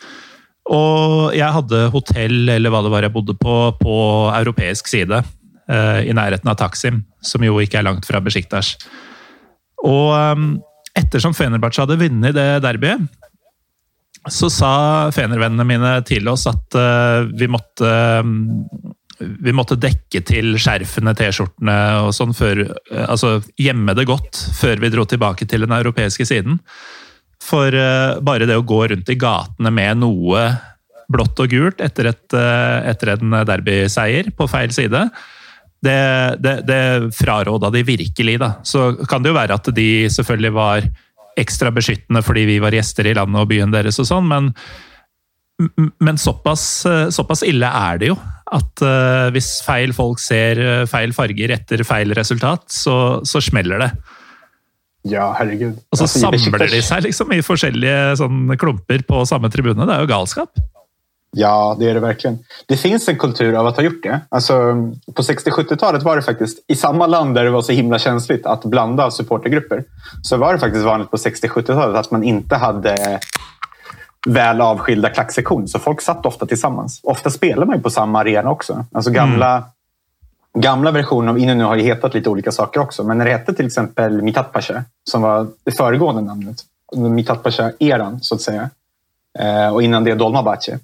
Og jeg hadde hotell, eller hva det var jeg bodde på, på europeisk side. Eh, I nærheten av Taksim, som jo ikke er langt fra Besjiktas. Og ettersom ehm, Fenerbahçe hadde vunnet det derbyet, så sa fenervennene mine til oss at uh, vi måtte mm, vi måtte dekke til skjerfene, T-skjortene og sånn før uh, Altså gjemme det godt før vi dro tilbake til den europeiske siden. For uh, bare det å gå rundt i gatene med noe blått og gult etter, et, etter en derbyseier på feil side, det, det, det fraråda de virkelig. da. Så kan det jo være at de selvfølgelig var ekstra beskyttende fordi vi var gjester i landet og byen deres og sånn, men, men såpass, såpass, ille er det jo. At uh, hvis feil folk ser eh, feil farger etter feil resultat, så, så smeller det.
Ja, herregud.
Og så altså, samler de seg liksom i forskjellige sånn, klumper på samme tribune. Det er jo galskap.
Ja, det är det verkligen. Det finns en kultur av att ha gjort det. Alltså, på 60-70-talet var det faktiskt, i samma land där det var så himla känsligt att blanda supportergrupper, så var det faktiskt vanligt på 60-70-talet att man inte hade väl avskilda klacksektioner. Så folk satt ofta tillsammans. Ofta spelar man ju på samma arena också. Alltså gamla, mm. gamla versioner av Innu har ju hetat lite olika saker också. Men när det hette till exempel Mithat Pasha, som var det föregående namnet, Mithat Pasha-eran så att säga, eh, och innan det Dolmabahce,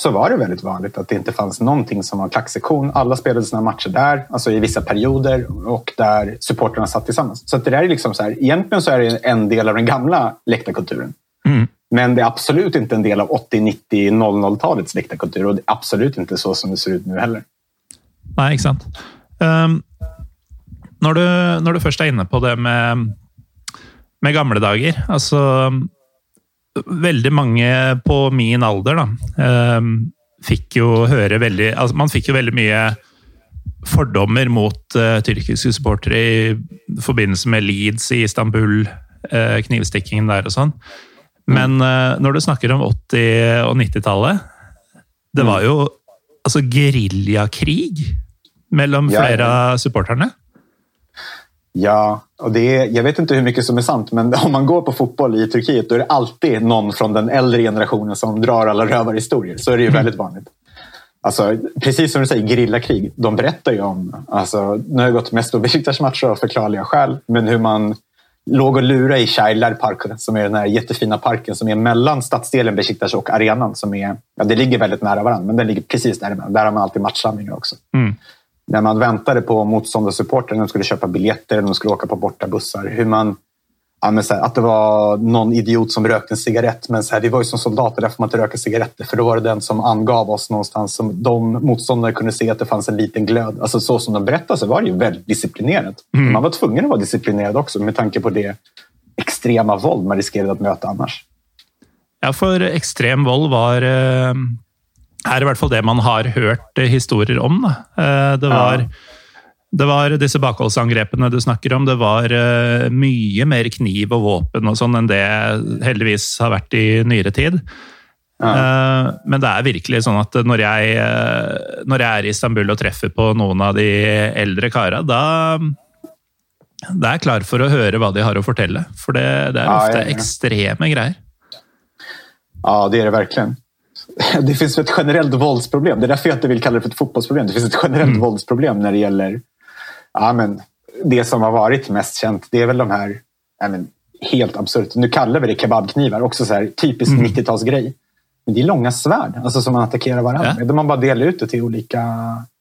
så var det väldigt vanligt att det inte fanns någonting som var klacksektion. Alla spelade sina matcher där, alltså i vissa perioder och där supporterna satt tillsammans. Så det där är liksom så här, egentligen så är det en del av den gamla läktarkulturen. Mm. Men det är absolut inte en del av 80, 90, 00-talets läktarkultur och det är absolut inte så som det ser ut nu heller.
Nej, sant. Um, når, du, når du først er inne på det med, med gamle dager altså veldig mange på min alder da, ehm, fikk jo høre veldig altså Man fikk jo veldig mye fordommer mot uh, tyrkiske supportere i forbindelse med Leeds i Istanbul, uh, knivstikkingen der og sånn. Men uh, når du snakker om 80- og 90-tallet Det var jo altså geriljakrig mellom flere av supporterne.
Ja, och det är, jag vet inte hur mycket som är sant, men om man går på fotboll i Turkiet då är det alltid någon från den äldre generationen som drar alla rövarhistorier. Så är det ju väldigt vanligt. Alltså, precis som du säger, gerillakrig. De berättar ju om, alltså, nu har jag gått mest på Besiktas-matcher av förklarliga skäl, men hur man låg och lurade i Şairler Park, som är den här jättefina parken som är mellan stadsdelen Besiktas och arenan. Som är, ja, det ligger väldigt nära varandra, men den ligger precis där. Där har man alltid matchsamlingar också. Mm när man väntade på motståndarsupportrar när de skulle köpa biljetter eller de skulle åka på bortabussar. Hur man, ja, här, att det var någon idiot som rökte en cigarett. Men så här, vi var ju som soldater, där får man inte röka cigaretter. För då var det den som angav oss någonstans. Som de motståndare kunde se att det fanns en liten glöd. Alltså så som de berättade så var det ju väldigt disciplinerat. Mm. Man var tvungen att vara disciplinerad också med tanke på det extrema våld man riskerade att möta annars.
Ja, för extrem våld var eh, er i hvert fall det man har hørt historier om. Eh, det var, ja. det var disse bakholdsangrepene du snakker om. Det var eh, mye mer kniv og våpen og sånn enn det heldigvis har vært i nyere tid. Ja. Eh, men det er virkelig sånn at når jeg, når jeg er i Istanbul og treffer på noen av de eldre kara, da da er jeg klar for å høre hva de har å fortelle. For det, det er ofte ja, ekstreme greier.
Ja, det är det verkligen. det finns ett generellt våldsproblem. Det är därför jag inte vill kalla det för ett fotbollsproblem. Det finns ett generellt mm. våldsproblem när det gäller ja, men, det som har varit mest känt. Det är väl de här ja, men, helt absurt. Nu kallar vi det kebabknivar. Också så här, typisk mm. 90-talsgrej. Men det är långa svärd alltså, som man attackerar varandra med. Ja. Man bara delar ut det till olika...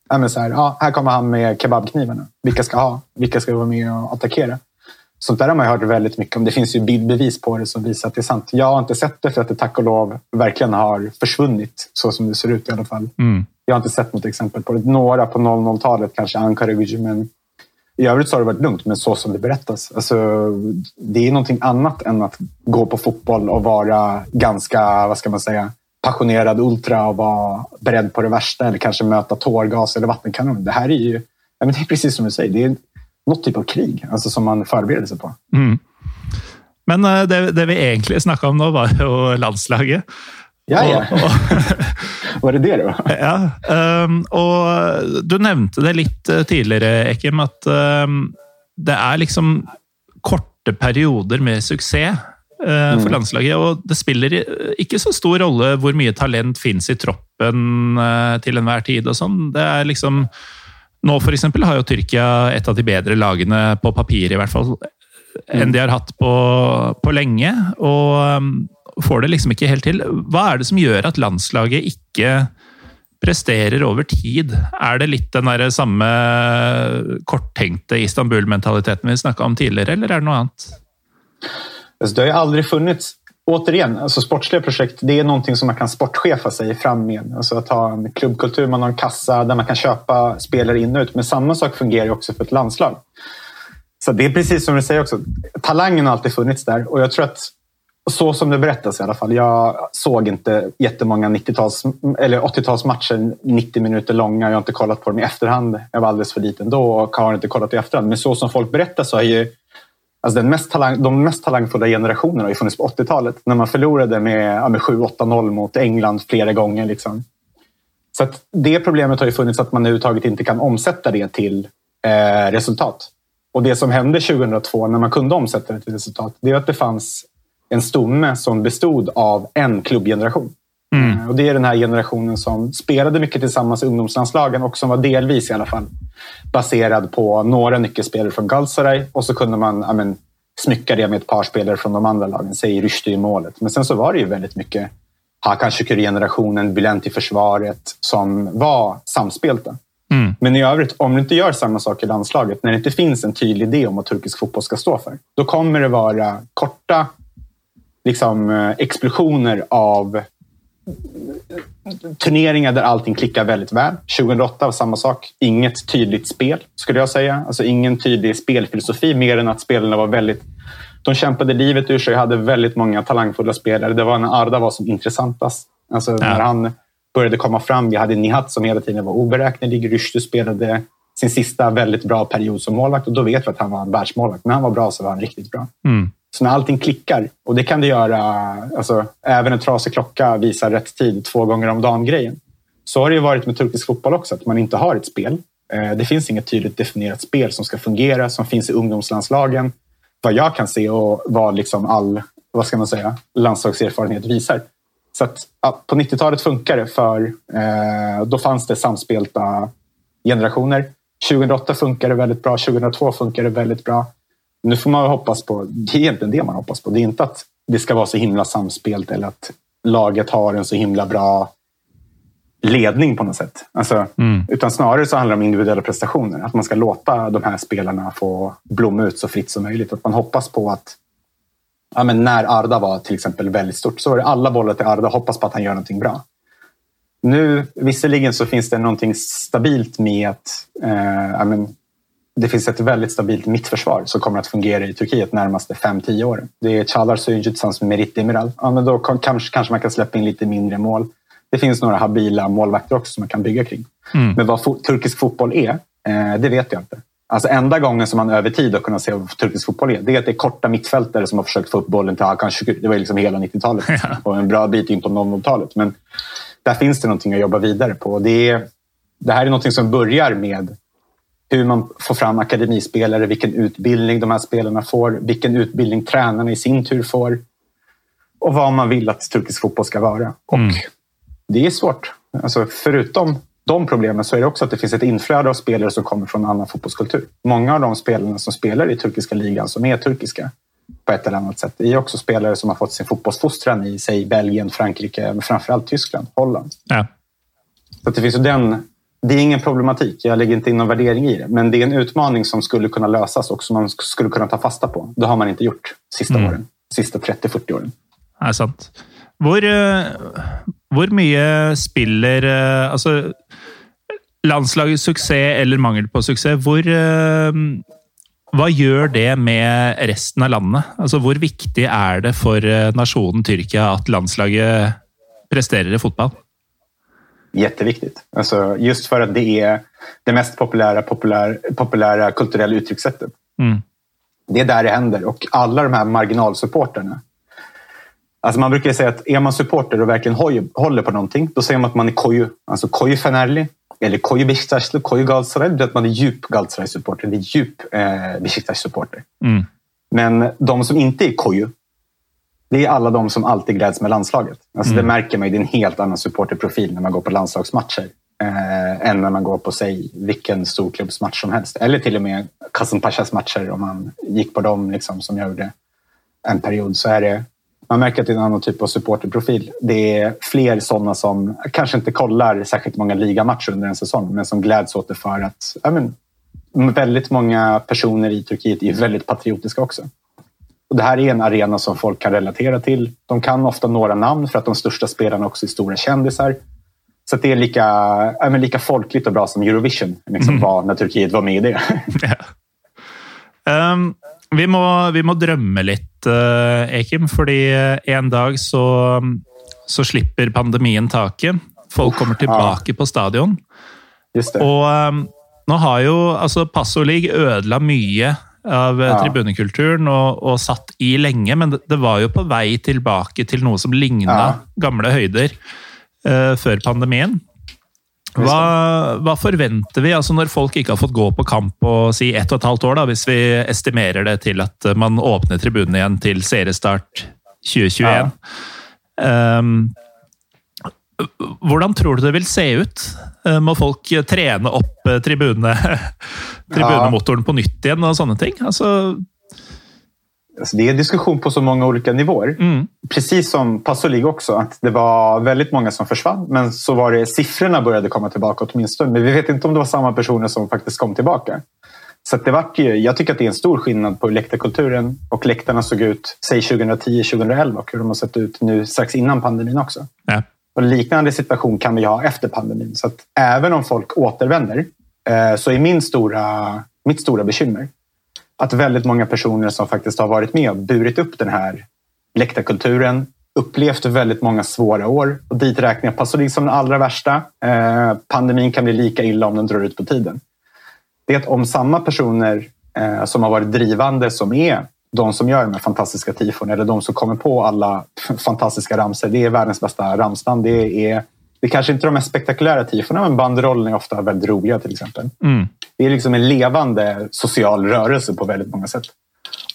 Ja, men så här, ja, här kommer han med kebabknivarna. Vilka ska ha? Vilka ska vara med och attackera? Sånt där har man hört väldigt mycket om. Det finns ju bildbevis på det som visar att det är sant. Jag har inte sett det för att det tack och lov verkligen har försvunnit så som det ser ut i alla fall. Mm. Jag har inte sett något exempel på det. Några på 00-talet, kanske Ankara men i övrigt så har det varit lugnt, men så som det berättas. Alltså, det är någonting annat än att gå på fotboll och vara ganska, vad ska man säga, passionerad ultra och vara beredd på det värsta eller kanske möta tårgas eller vattenkanon. Det här är ju, ja, men det är precis som du säger, det är något typ av krig alltså som man förbereder sig på. Mm.
Men det, det vi egentlig snakka om nå, var jo landslaget.
Ja, ja. Var det det, da?
Ja. Um, og du nevnte det litt tidligere, Ekim, at um, det er liksom korte perioder med suksess uh, for mm. landslaget. Og det spiller ikke så stor rolle hvor mye talent fins i troppen uh, til enhver tid og sånn. Det er liksom Nå for eksempel har jo Tyrkia et av de bedre lagene, på papir i hvert fall, enn de har hatt på, på lenge. Og um, får det liksom ikke helt til. Hva er det som gjør at landslaget ikke presterer over tid? Er det litt den der samme korttenkte Istanbul-mentaliteten vi snakka om tidligere, eller er det noe annet?
Det har ju aldrig funnits Återigen, alltså sportsliga projekt det är någonting som man kan sportchefa sig fram med. Alltså att ha en klubbkultur, man har en kassa där man kan köpa spelare in och ut. Men samma sak fungerar också för ett landslag. Så det är precis som du säger också. Talangen har alltid funnits där och jag tror att så som det berättas i alla fall. Jag såg inte jättemånga 90-tals eller 80-talsmatcher 90 minuter långa. Jag har inte kollat på dem i efterhand. Jag var alldeles för liten då och har inte kollat i efterhand. Men så som folk berättar så har ju alltså den mest talang, de mest talangfulla generationerna har ju funnits på 80-talet. När man förlorade med, med 7-8-0 mot England flera gånger. Liksom. Så att det problemet har ju funnits att man överhuvudtaget inte kan omsätta det till eh, resultat. Och det som hände 2002 när man kunde omsätta det till resultat, det är att det fanns en stomme som bestod av en klubbgeneration. Mm. Eh, och det är den här generationen som spelade mycket tillsammans i ungdomslandslagen och som var delvis i alla fall baserad på några nyckelspelare från Galatasaray och så kunde man ja, smycka det med ett par spelare från de andra lagen. Säg Ryshdy i målet. Men sen så var det ju väldigt mycket Hakan Şükür-generationen, Bülent i försvaret som var samspelta. Mm. Men i övrigt, om du inte gör samma sak i landslaget, när det inte finns en tydlig idé om vad turkisk fotboll ska stå för, då kommer det vara korta liksom, eh, explosioner av turneringar där allting klickar väldigt väl. 2008 var samma sak. Inget tydligt spel, skulle jag säga. Alltså ingen tydlig spelfilosofi, mer än att spelarna var väldigt... De kämpade livet ur sig och hade väldigt många talangfulla spelare. Det var när Arda var som intressantast. Alltså ja. när han började komma fram. Vi hade Nihat som hela tiden var oberäknelig. Ryshdy spelade sin sista väldigt bra period som målvakt och då vet vi att han var en världsmålvakt. När han var bra så var han riktigt bra. Mm. Så när allting klickar, och det kan det göra, alltså, även en trasig klocka visar rätt tid två gånger om dagen-grejen. Så har det ju varit med turkisk fotboll också, att man inte har ett spel. Eh, det finns inget tydligt definierat spel som ska fungera, som finns i ungdomslandslagen. Vad jag kan se och vad liksom all vad ska man säga, landslagserfarenhet visar. Så att, ja, på 90-talet funkar det för eh, då fanns det samspelta generationer. 2008 funkar det väldigt bra, 2002 funkar det väldigt bra. Nu får man hoppas på, det är egentligen det man hoppas på. Det är inte att det ska vara så himla samspelt eller att laget har en så himla bra ledning på något sätt. Alltså, mm. Utan snarare så handlar det om individuella prestationer. Att man ska låta de här spelarna få blomma ut så fritt som möjligt. Att man hoppas på att ja, men när Arda var till exempel väldigt stort så var det alla bollar till Arda. Hoppas på att han gör någonting bra. Nu, visserligen så finns det någonting stabilt med att eh, ja, men, det finns ett väldigt stabilt mittförsvar som kommer att fungera i Turkiet närmaste 5-10 åren. Det är Çalar Söyüncü tillsammans med Merit Demiral. Ja, men då kanske, kanske man kan släppa in lite mindre mål. Det finns några habila målvakter också som man kan bygga kring. Mm. Men vad fo turkisk fotboll är, eh, det vet jag inte. Alltså enda gången som man över tid har kunnat se vad turkisk fotboll är, det är att det är korta mittfältare som har försökt få upp bollen till Hakan Det var liksom hela 90-talet och en bra bit in på 00-talet. Men där finns det någonting att jobba vidare på. Det, är, det här är någonting som börjar med hur man får fram akademispelare, vilken utbildning de här spelarna får, vilken utbildning tränarna i sin tur får och vad man vill att turkisk fotboll ska vara. Och mm. Det är svårt. Alltså, förutom de problemen så är det också att det finns ett inflöde av spelare som kommer från annan fotbollskultur. Många av de spelarna som spelar i turkiska ligan, som är turkiska på ett eller annat sätt, är också spelare som har fått sin fotbollsfostran i, säg Belgien, Frankrike, men framförallt Tyskland, Holland. Ja. Så det finns ju den det är ingen problematik. Jag lägger inte in någon värdering i det. Men det är en utmaning som skulle kunna lösas och som man skulle kunna ta fasta på. Det har man inte gjort sista mm. åren. Sista 30-40 åren.
Det är sant. Hvor, hvor mye spiller Altså, landslagets suksess eller mangel på suksess, hvor Hva gjør det med resten av landet? Altså, hvor viktig er det for nasjonen Tyrkia at landslaget presterer i fotball?
Jätteviktigt. Alltså, just för att det är det mest populära, populär, populära kulturella uttryckssättet. Mm. Det är där det händer och alla de här marginalsupporterna. Alltså man brukar säga att är man supporter och verkligen håller på någonting, då säger man att man är koju. Alltså koju Fenerli eller koju Besiktaslı, koju Galatasaray. Det att man är djup Galatasaray-supporter, det är djup eh, Besiktas-supporter. Mm. Men de som inte är koju, det är alla de som alltid gläds med landslaget. Alltså mm. Det märker man ju, det är en helt annan supporterprofil när man går på landslagsmatcher eh, än när man går på sig vilken storklubbsmatch som helst. Eller till och med Kasım Pashas matcher om man gick på dem liksom, som jag gjorde en period. Så är det, man märker att det är en annan typ av supporterprofil. Det är fler sådana som kanske inte kollar särskilt många ligamatcher under en säsong men som gläds åt det för att ja, men, väldigt många personer i Turkiet är väldigt patriotiska också. Och det här är en arena som folk kan relatera till. De kan ofta några namn för att de största spelarna också är stora kändisar. Så det är lika, men lika folkligt och bra som Eurovision liksom, mm. var när Turkiet var med i det.
Ja. Um, vi, må, vi må drømme litt, uh, Ekim, fordi en dag så, så slipper pandemien taket. Folk kommer tilbake ja. på stadion. Og um, nå har jo altså Passo League ødela mye av ja. tribunekulturen og, og, satt i lenge, men det, det, var jo på vei tilbake til noe som ligna ja. gamle høyder uh, før pandemien. Hva, hva, forventer vi altså når folk ikke har fått gå på kamp på si ett og et halvt år, da, hvis vi estimerer det til at man åpner tribunene igjen til seriestart 2021? Ja. Um, hvordan tror du det vil se ut? Eh, må folk trene opp eh, tribune, tribunemotoren på nytt igjen og sånne ting? Altså,
Alltså det är diskussion på så många olika nivåer. Mm. Precis som Passo League också, att det var väldigt många som försvann. Men så var det siffrorna började komma tillbaka åtminstone. Men vi vet inte om det var samma personer som faktiskt kom tillbaka. Så det vart ju, jag tycker att det är en stor skillnad på hur läktarkulturen och läktarna såg ut säg 2010-2011 och hur de har sett ut nu strax innan pandemin också. Ja. Och liknande situation kan vi ha efter pandemin. Så att även om folk återvänder Eh, så är min stora, mitt stora bekymmer att väldigt många personer som faktiskt har varit med och burit upp den här läktarkulturen upplevt väldigt många svåra år och dit räknar jag Pasolini som den allra värsta. Eh, pandemin kan bli lika illa om den drar ut på tiden. Det är att om samma personer eh, som har varit drivande som är de som gör de här fantastiska tifon eller de som kommer på alla fantastiska ramser. Det är världens bästa ramsnamn. Det är det kanske inte är de mest spektakulära tifona, men banderollen är ofta väldigt roliga till exempel. Mm. Det är liksom en levande social rörelse på väldigt många sätt.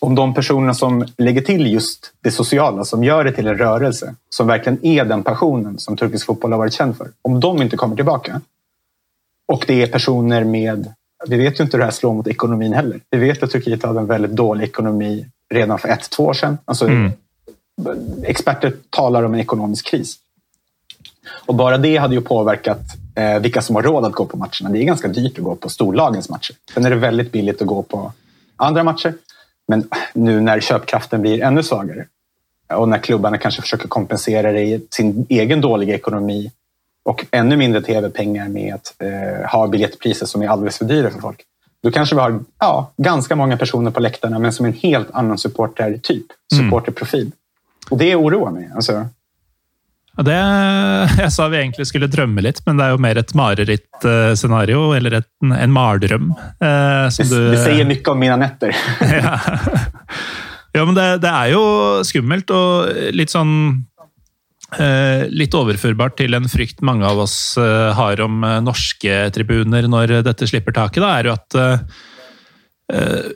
Om de personerna som lägger till just det sociala, som gör det till en rörelse, som verkligen är den passionen som turkisk fotboll har varit känd för. Om de inte kommer tillbaka och det är personer med... Vi vet ju inte hur det här slår mot ekonomin heller. Vi vet att Turkiet hade en väldigt dålig ekonomi redan för ett, två år sedan. Alltså, mm. Experter talar om en ekonomisk kris. Och bara det hade ju påverkat eh, vilka som har råd att gå på matcherna. Det är ganska dyrt att gå på storlagens matcher. Sen är det väldigt billigt att gå på andra matcher. Men nu när köpkraften blir ännu svagare och när klubbarna kanske försöker kompensera det i sin egen dåliga ekonomi och ännu mindre tv-pengar med att eh, ha biljettpriser som är alldeles för dyra för folk. Då kanske vi har ja, ganska många personer på läktarna men som en helt annan supportertyp, mm. supporterprofil. Och det oroar mig. Alltså,
det, jeg sa vi egentlig skulle drømme litt, men det er jo mer et marerittscenario, eller et, en mardrøm.
Eh, det, du, det sier mye om mine netter. ja.
ja, men det, det, er jo skummelt og litt sånn eh, Litt overførbart til en frykt mange av oss eh, har om eh, norske tribuner når dette slipper taket, da, er jo at eh,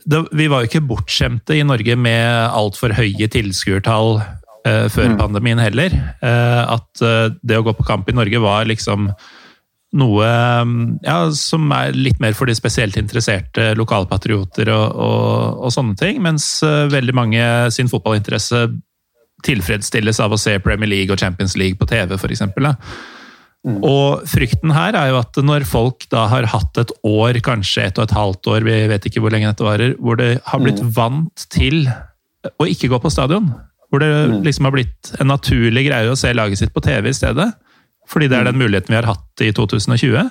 det, vi var jo ikke bortskjemte i Norge med altfor høye tilskuertall før mm. pandemien heller. Uh, at uh, det å gå på kamp i Norge var liksom noe ja, som er litt mer for de spesielt interesserte lokalpatrioter og, og, og sånne ting. Mens veldig mange sin fotballinteresse tilfredsstilles av å se Premier League og Champions League på TV, f.eks. Mm. Og frykten her er jo at når folk da har hatt et år, kanskje et og et halvt år, vi vet ikke hvor lenge dette varer, hvor det har blitt mm. vant til å ikke gå på stadion, hvor det mm. liksom har blitt en naturlig greie å se laget sitt på TV i stedet. Fordi det er den mm. muligheten vi har hatt i 2020.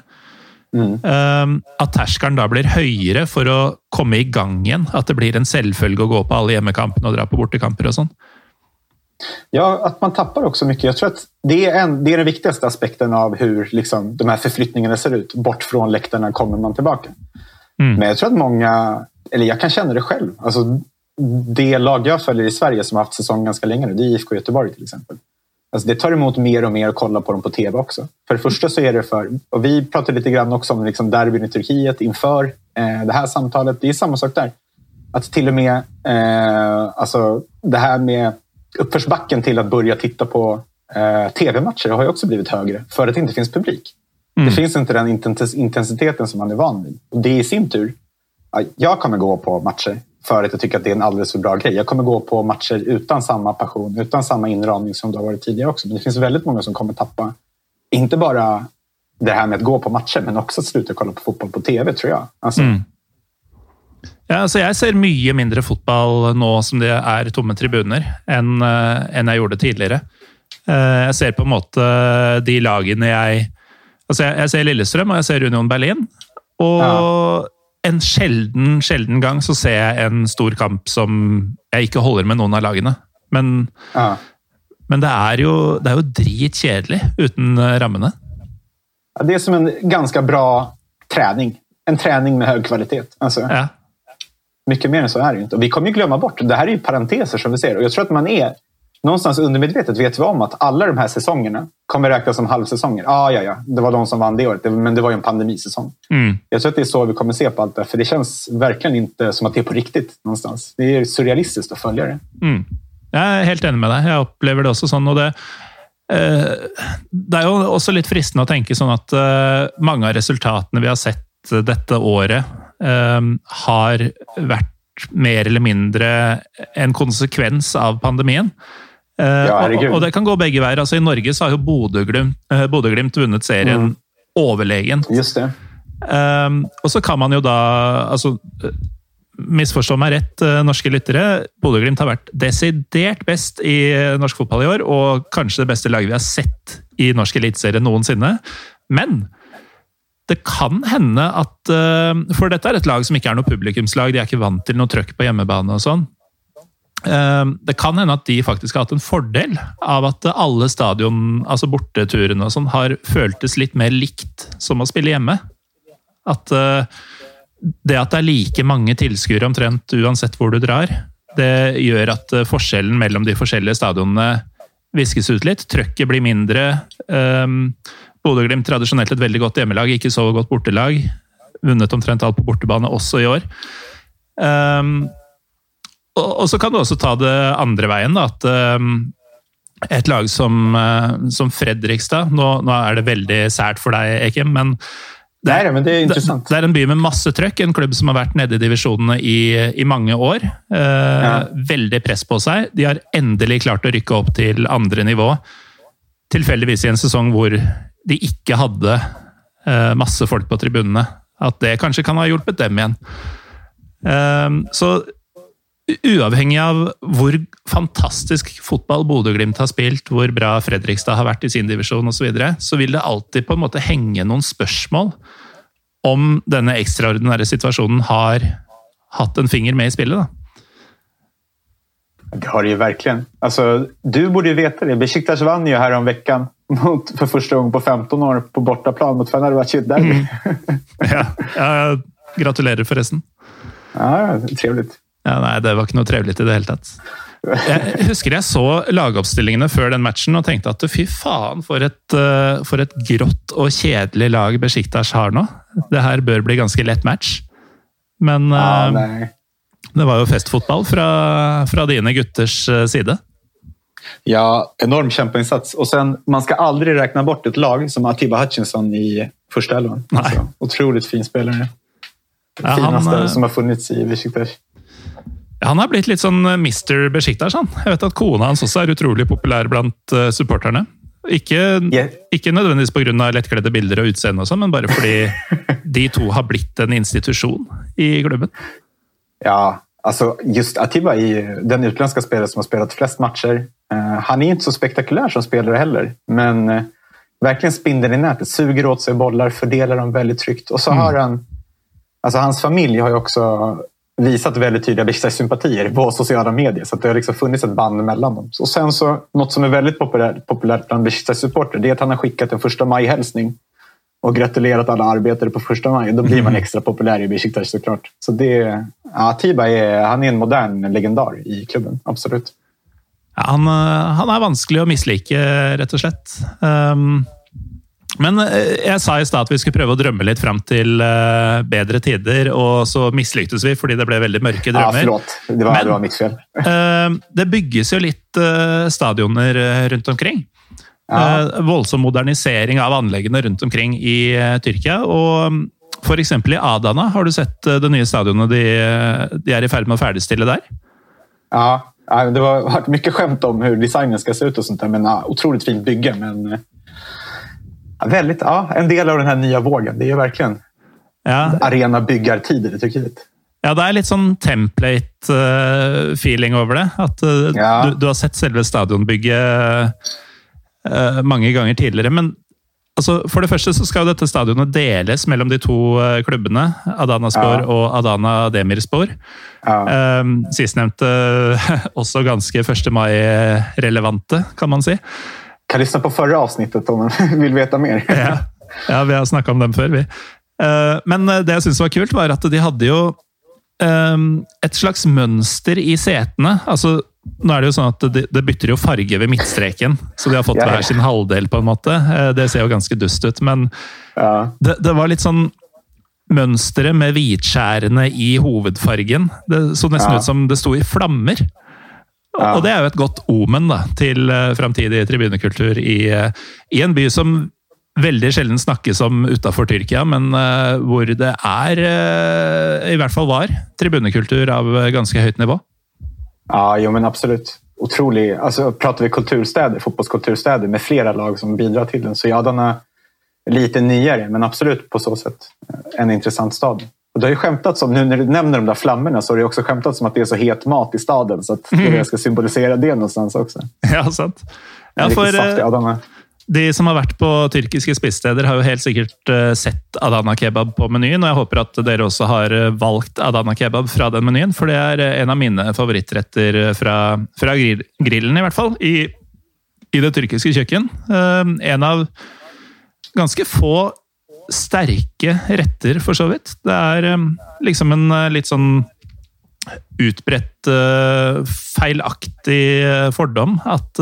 Mm. Um, at terskelen da blir høyere for å komme i gang igjen. At det blir en selvfølge å gå på alle hjemmekampene og dra på bortekamper og sånn.
Ja, att man tappar också mycket. Jag tror att det är, en, det är den viktigaste aspekten av hur liksom, de här förflyttningarna ser ut. Bort från läktarna kommer man tillbaka. Mm. Men jag tror att många, eller jag kan känna det själv. Alltså, det lag jag följer i Sverige som har haft säsong ganska länge nu, det är IFK Göteborg till exempel. Alltså det tar emot mer och mer att kolla på dem på tv också. För det första så är det för, och vi pratade lite grann också om liksom derbyn i Turkiet inför eh, det här samtalet. Det är samma sak där. Att till och med eh, alltså det här med uppförsbacken till att börja titta på eh, tv-matcher har ju också blivit högre för att det inte finns publik. Mm. Det finns inte den intensiteten som man är van vid. Och det i sin tur, jag kommer gå på matcher för att jag tycker att det är en alldeles för bra grej. Jag kommer gå på matcher utan samma passion, utan samma inramning som det har varit tidigare också. Men det finns väldigt många som kommer tappa, inte bara det här med att gå på matcher, men också att sluta kolla på fotboll på tv, tror jag. Alltså. Mm.
Ja, altså jeg ser mye mindre fotball nå som det er tomme tribuner, enn uh, jeg gjorde tidligere. Uh, jeg ser på en måte de lagene jeg Altså, jeg, jeg ser Lillestrøm og jeg ser Union Berlin. Og ja en sjelden, sjelden gang så ser jeg en stor kamp som jeg ikke holder med noen av lagene. Men, ja. men det er jo, det er jo dritkjedelig uten eh, rammene.
Ja, det är som en ganska bra träning. En träning med hög kvalitet. Alltså, ja. Mycket mer än så är det inte. Och vi kommer ju glömma bort, det här är ju parenteser som vi ser. Och jag tror att man är någonstans undermedvetet vet vi om att alla de här säsongerna kommer räknas som halvsäsonger. Ah, ja, ja, det var de som vann det året, men det var ju en pandemisäsong. Mm. Jag tror att det är så vi kommer se på allt det för det känns verkligen inte som att det är på riktigt någonstans. Det är surrealistiskt att följa det.
Mm. Jag är helt enig med dig. Jag upplever det också så. Och det, eh, det är ju också lite fristande att tänka så att eh, många av resultaten vi har sett detta året eh, har varit mer eller mindre en konsekvens av pandemin. Eh, ja, og, og, det kan gå begge veier. Altså, I Norge så har jo Bodø-Glimt uh, vunnet serien mm. overlegent.
Just det.
Um, og så kan man jo da altså, Misforstå meg rett, norske lyttere. Bodø-Glimt har vært desidert best i norsk fotball i år, og kanskje det beste laget vi har sett i norsk eliteserie noensinne. Men det kan hende at For dette er et lag som ikke er noe publikumslag. De er ikke vant til noe trøkk på hjemmebane og sånn. Ehm, det kan hende at de faktisk har hatt en fordel av at alle stadion, altså borteturene og sånn, har føltes litt mer likt som å spille hjemme. At eh, det at det er like mange tilskuere omtrent uansett hvor du drar, det gjør at eh, forskjellen mellom de forskjellige stadionene viskes ut litt. Trøkket blir mindre. Ehm, Bodø-Glimt tradisjonelt et veldig godt hjemmelag, ikke så godt bortelag. Vunnet omtrent alt på bortebane også i år. Ehm, Og så kan du også ta det andre veien, da, at um, et lag som, uh, som Fredrikstad nå, nå, er det veldig sært for deg, Ekim, men
det er, Nei, men det, er det,
det er, en by med masse trøkk. En klubb som har vært nede i divisjonene i, i mange år. Uh, ja. Veldig press på seg. De har endelig klart å rykke opp til andre nivå. Tilfeldigvis i en sesong hvor de ikke hadde uh, masse folk på tribunene. At det kanskje kan ha hjulpet dem igjen. så uavhengig av hvor fantastisk fotball Bodø-Glimt har spilt, hvor bra Fredrikstad har vært i sin divisjon osv., så, videre, så vil det alltid på en måte henge noen spørsmål om denne ekstraordinære situasjonen har hatt en finger med i spillet. da.
Det har det ju verkligen. Alltså, du borde ju veta det. Besiktas vann ju här om veckan mot, för första gången på 15 år på bortaplan mot Fenerbahce Derby. Mm.
Ja, ja, gratulerer förresten.
Ja, trevligt.
Ja, nei, det var ikke noe trevelig i det hele tatt. Jeg husker jeg så lagoppstillingene før den matchen og tenkte at fy faen, for et, eh, for et grått og kjedelig lag Besjiktas har nå. Det her bør bli ganske lett match. Men ja, eh, det var jo festfotball fra, fra dine gutters eh, side.
Ja, enorm kämpainsats. Och sen, man ska aldrig räkna bort ett lag som Atiba Hutchinson i första elvan. Alltså, otroligt fin spelare. Ja, Finaste han, som har funnits i Besiktas.
Han har blitt litt sånn eh, Mr. Besiktas. Han. Jeg vet at kona hans også er utrolig populær blant uh, supporterne. Ikke, yeah. ikke nødvendigvis pga. lettkledde bilder og utseende, og sånn, men bare fordi de to har blitt en institusjon i klubben.
Ja, alltså just Atiba är den utländska spelare som har spelat flest matcher. Uh, han är inte så spektakulär som spelare heller, men verkligen spindeln i nätet. Suger åt sig bollar, fördelar dem väldigt tryggt. Och så mm. har han... Alltså hans familj har ju också visat väldigt tydliga sympatier på sociala medier. Så det har liksom funnits ett band mellan dem. Och sen så, något som är väldigt populärt, populärt bland Besiktas-supporter det är att han har skickat en första maj-hälsning och gratulerat alla arbetare på första maj. Då blir man mm. extra populär i Besiktas såklart. Så det, Ja, Tiba är, han är en modern legendar i klubben, absolut.
Ja, han, eh, han, er vanskelig å mislike, rett og slett. Um, men eh, jeg sa i stad at vi skulle prøve å drømme litt fram til uh, bedre tider, og så mislyktes vi fordi det ble veldig mørke drømmer.
Ja, förlåt. Det var, Men, det var mitt fel.
uh, det bygges jo litt stadioner rundt omkring. Ja. voldsom modernisering av anleggene rundt omkring i Tyrkia. og mm, F.eks. i Adana, har du sett det nye stadionet de, de er i ferd med å ferdigstille der?
Ja, det har varit mycket skämt om hur designen ska se ut och sånt där. Men ja, otroligt fint bygge. Men ja, väldigt, ja, en del av den här nya vågen. Det är verkligen ja. arena byggartider i Turkiet.
Ja, det er litt sånn template-feeling over det. At uh, ja. du, du, har sett selve stadionbygget uh, mange ganger tidligere. Men altså, for det første så skal dette stadionet deles mellom de to klubbene. Adana Spor ja. og Adana Demirspor. Ja. Um, Sistnevnte også ganske 1. mai-relevante, kan man si.
Kan lyssna på förra avsnittet om man vill veta mer.
ja. ja, vi har snakka om dem vi. Uh, men det jeg syntes var kult, var at de hadde jo um, et slags mønster i setene. Altså, nå er det jo sånn at det, det bytter jo farge ved midtstreken, så de har fått hver sin halvdel, på en måte. Uh, det ser jo ganske dust ut, men ja. det, det, var litt sånn Mønsteret med hvitskjærene i hovedfargen. Det så nesten ja. ut som det sto i flammer. Ja. Og det er jo et godt omen da, til eh, uh, framtidig tribunekultur i, eh, i, en by som veldig sjelden snakkes om utafor Tyrkia, men uh, hvor det er, i hvert fall var, tribunekultur av ganske høyt nivå.
Ja, jo, men absolutt. Otrolig. Altså, prater vi kulturstäder, fotbollskulturstäder med flera lag som bidrar till den, så ja, den är lite nyare, men absolut på så sätt en intressant stad. Och det har ju skämtats om, nu när du nämner de där flammorna, så har det också skämtats om att det är så het mat i staden. Så att mm. det ska symbolisera det någonstans också.
Ja, sant. Ja, for, eh, de som har vært på tyrkiske spisesteder, har jo helt sikkert uh, sett Adana kebab på menyen. Og jeg håper at dere også har uh, valgt Adana kebab fra den menyen, for det uh, en av mine favorittretter fra, fra grillen, i hvert fall. I, i det tyrkiske kjøkken. en av ganske få sterke retter, for så vidt. Det er liksom en eh, litt sånn utbredt, eh, feilaktig eh, fordom at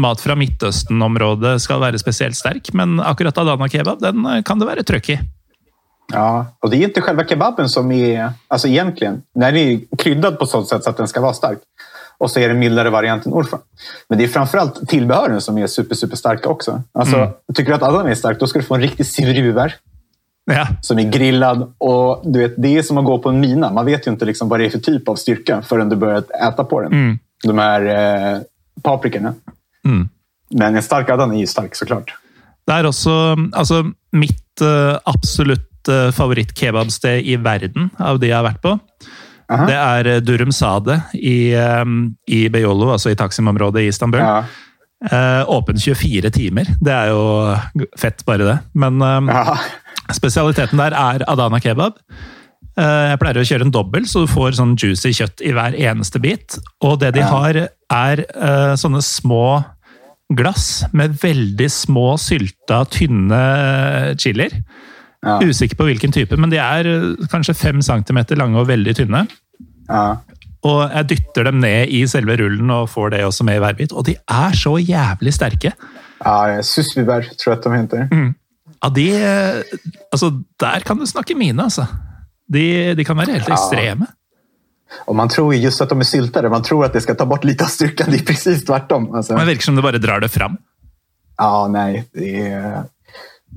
mat fra Midtøsten-området skal være spesielt sterk, men akkurat Adana kebab den kan det være trøkk i.
Ja, och det är inte själva kebaben som är, alltså egentligen, den är kryddad på så sätt så att den ska vara stark. Och så är det mildare varianten Urfa. Men det är framförallt tillbehören som är super, super starka också. Alltså, mm. Tycker du att Adam är stark, då ska du få en riktig sivruver. Ja. Som är grillad. Och du vet, Det är som att gå på en mina. Man vet ju inte liksom vad det är för typ av styrka förrän du börjar äta på den. Mm. De här eh, paprikorna. Mm. Men en stark Adam är ju stark såklart.
Det är också alltså, mitt uh, absolutt uh, favorittkebabsted i världen av det jag har varit på. Aha. Det er eh, Durum Sade i, ehm, i Beolo, altså i Taksim-området i Istanbul. Ja. Åpen 24 timer. Det er jo fett, bare det. Men um, ja. spesialiteten der er Adana kebab. Uh, jeg pleier å kjøre en dobbel, så du får sånn juicy kjøtt i hver eneste bit. Og det de ja. har, er uh, sånne små glass med veldig små, sylta, tynne chilier. Ja. Usikker på hvilken type, men de er kanskje fem centimeter lange og veldig tynne. Ja. Og jeg dytter dem ned i selve rullen og får det også med i hver bit. Og de er så jævlig sterke!
Ja, Susviber, tror jeg de heter. Mm.
Ja, de Altså, der kan du snakke mine, altså. De, de kan være helt ekstreme.
Och man tror ju just att de är syltade, man tror att det ska ta bort lite av styrkan. Det är precis tvärtom.
Alltså. Men det verkar som det bara drar det fram.
Ja, nej. Det är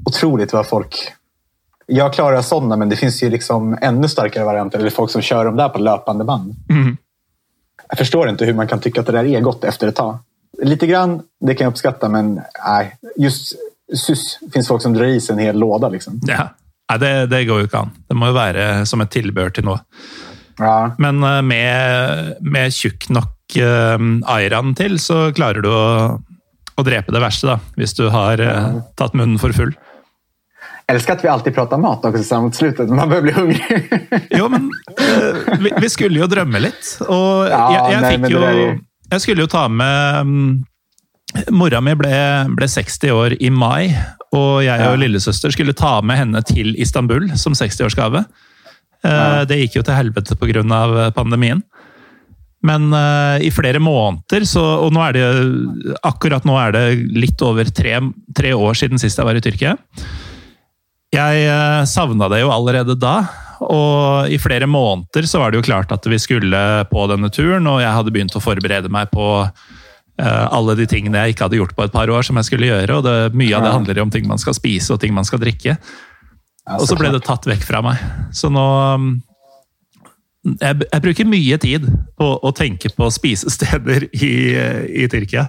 otroligt vad folk jag klarar sådana, men det finns ju liksom ännu starkare varianter. Eller folk som kör dem där på löpande band. Mm. Jag förstår inte hur man kan tycka att det där är gott efter ett tag. Lite grann, det kan jag uppskatta, men nej. Just sus finns folk som drar i sig en hel låda. Liksom.
Ja, nej, det, det går ju inte an. Det måste ju vara som ett tillbehör till något. Ja. Men eh, med, med tjukk nok uh, ayran till så klarar du att, att drepa det värsta, om du har uh, tagit munnen för full
älskar att vi alltid pratar mat också så mot slutet. Man börjar bli hungrig.
jo, men uh, vi, vi, skulle ju drömma lite. Och ja, jag, jag, nej, ju, är... jag skulle ju ta med um, Mora mi ble, ble, 60 år i maj och jag och ja. lillesøster skulle ta med henne till Istanbul som 60-årsgave. Ja. Det gikk jo til helvete pga. pandemien. Men uh, i flere måneder, så, og nå er det, akkurat nå er det litt over tre, tre år siden sist jeg var i Tyrkia. Jeg uh, savna det jo allerede da. Og i flere måneder så var det jo klart at vi skulle på denne turen, og jeg hadde begynt å forberede meg på uh, alle de tingene jeg ikke hadde gjort på et par år, som jeg skulle gjøre. og det, Mye av det handler jo om ting man skal spise og ting man skal drikke. Og så ble det tatt vekk fra meg. Så nå jeg, jeg, bruker mye tid på å tenke på spisesteder i, i Tyrkia.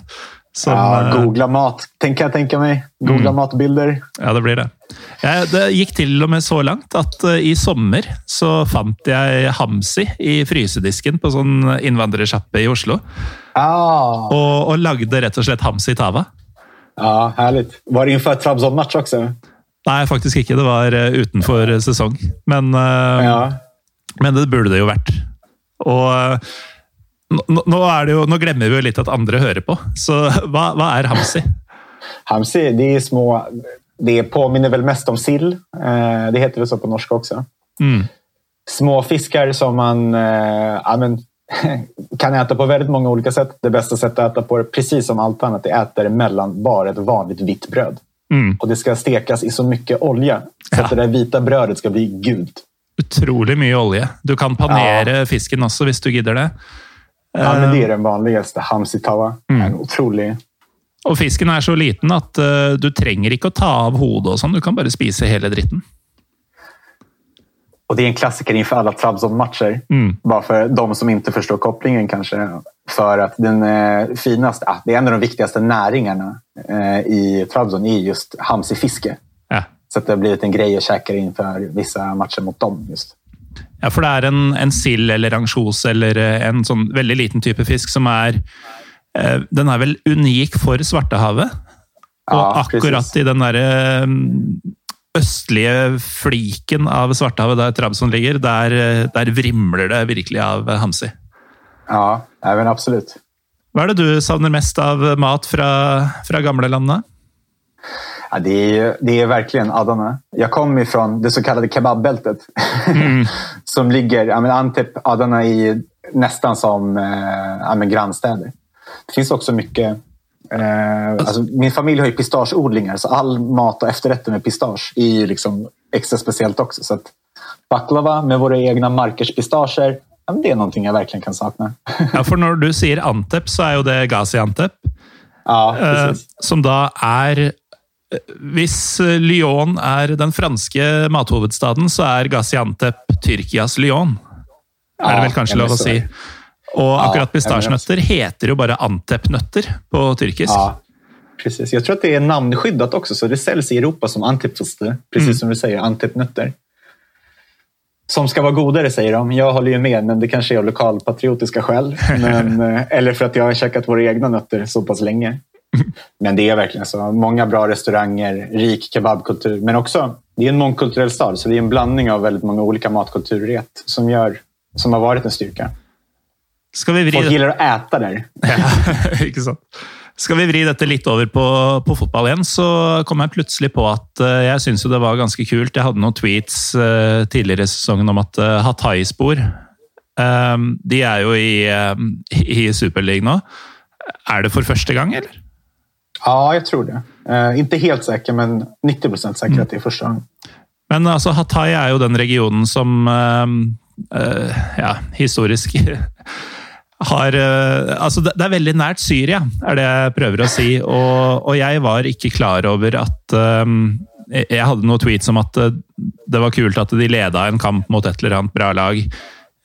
Som, ja, eh, Googla mat, tenker jeg tenker meg. Googla mm. matbilder.
Ja, det blir det. Det gikk til og med så langt at uh, i sommer så fant jeg Hamsi i frysedisken på sånn innvandrersjappe i Oslo.
Ah.
Og, og, lagde rett og slett Hamsi tava.
Ja, Herlig. Var det inför Trabzon-match også?
Nei, faktisk ikke. Det var uh, utenfor sesong. Men
ja.
Men det burde det jo vært. Og eh, nå, jo, nå glemmer vi jo litt at andre hører på, så hva, hva er hamsi?
Hamsi, det er små Det påminner vel mest om sild. Eh, det heter det så på norsk også.
Mm.
Små fisker som man eh, ja, men, kan äta på väldigt många olika sätt. Det bästa sättet att äta på det, precis som allt annat, är att äta det mellan bara ett vanligt vitt bröd.
Mm.
Och det ska stekas i så mycket olja så ja. att det där vita brödet ska bli gult
utrolig mye olje. Du kan panere ja. fisken også, hvis du gidder det.
Ja, men Det er den vanligste. Hamsitawa mm. utrolig
Og fisken er så liten at uh, du trenger ikke å ta av hodet og sånn. Du kan bare spise hele dritten.
Och det är en klassiker inför alla Trabzon-matcher.
Mm.
Bara för de som inte förstår kopplingen kanske. För att den eh, finaste, ah, det är en av de viktigaste näringarna eh, i Trabzon är just hamsifiske. Så det har blivit en grej att käka inför vissa matcher mot dem. just.
Ja, for det er en, en sild eller ansjos eller eh, en sånn veldig liten type fisk som er eh, Den er vel unik for Svartehavet. Og ja, akkurat i den derre eh, østlige fliken av Svartehavet, der Trabzon ligger, der, der, vrimler det virkelig av hamsi.
Ja, men absolutt.
Hva er det du savner mest av mat fra, fra gamlelandet?
Ja, det, är, det är verkligen Adana. Jag kommer ifrån det så kallade kebabbältet. Mm. som ligger, ja, men Antep, Adana i nästan som eh, ja, men grannstäder. Det finns också mycket eh, alltså, min familj har ju pistageodlingar så all mat och efterrätter med pistage är ju liksom extra speciellt också. Så att baklava med våra egna markers pistager, ja, det är någonting jag verkligen kan sakna.
ja, för när du säger Antep så är ju det Gaziantep.
Ja,
eh, som da er hvis Lyon er den franske mathovedstaden, så er Gaziantep Tyrkias Lyon. Er det vel kanskje lov å si. Og akkurat pistasjenøtter heter jo bare Antep-nøtter på tyrkisk.
Ja, precis. Jag tror att det är namnskyddat också, så det säljs i Europa som Antepfoster. Precis mm. som du säger, Antep-nötter. Som ska vara godare säger de. Jag håller ju med, men det kanske är av lokalpatriotiska skäl. Men, eh, eller för att jag har käkat våra egna nötter så pass länge. Men det är verkligen så. Många bra restauranger, rik kebabkultur. Men också, det är en mångkulturell stad, så det är en blandning av väldigt många olika matkulturer som, gör, som har varit en styrka.
Ska vi vrida...
Folk gillar att äta där.
Ja. Skal vi vri dette litt over på, på, fotball igjen, så kom jeg plutselig på at uh, jeg syns det var ganske kult. Jeg hadde noen tweets uh, tidligere i sesongen om at uh, Hatay-spor um, De er jo i, um, i Superligaen nå. Er det for første gang, eller?
Ja, jag tror det. Eh, inte helt säker, men 90 procent säker att det är första gången.
Men alltså, Hatay är ju den regionen som eh, eh ja, historisk har eh, altså Det er veldig nært Syria, er det jeg prøver å si. Og, og jeg var ikke klar over at um, Jeg hadde noen tweets om at det var kult at de leda en kamp mot et eller annet bra lag.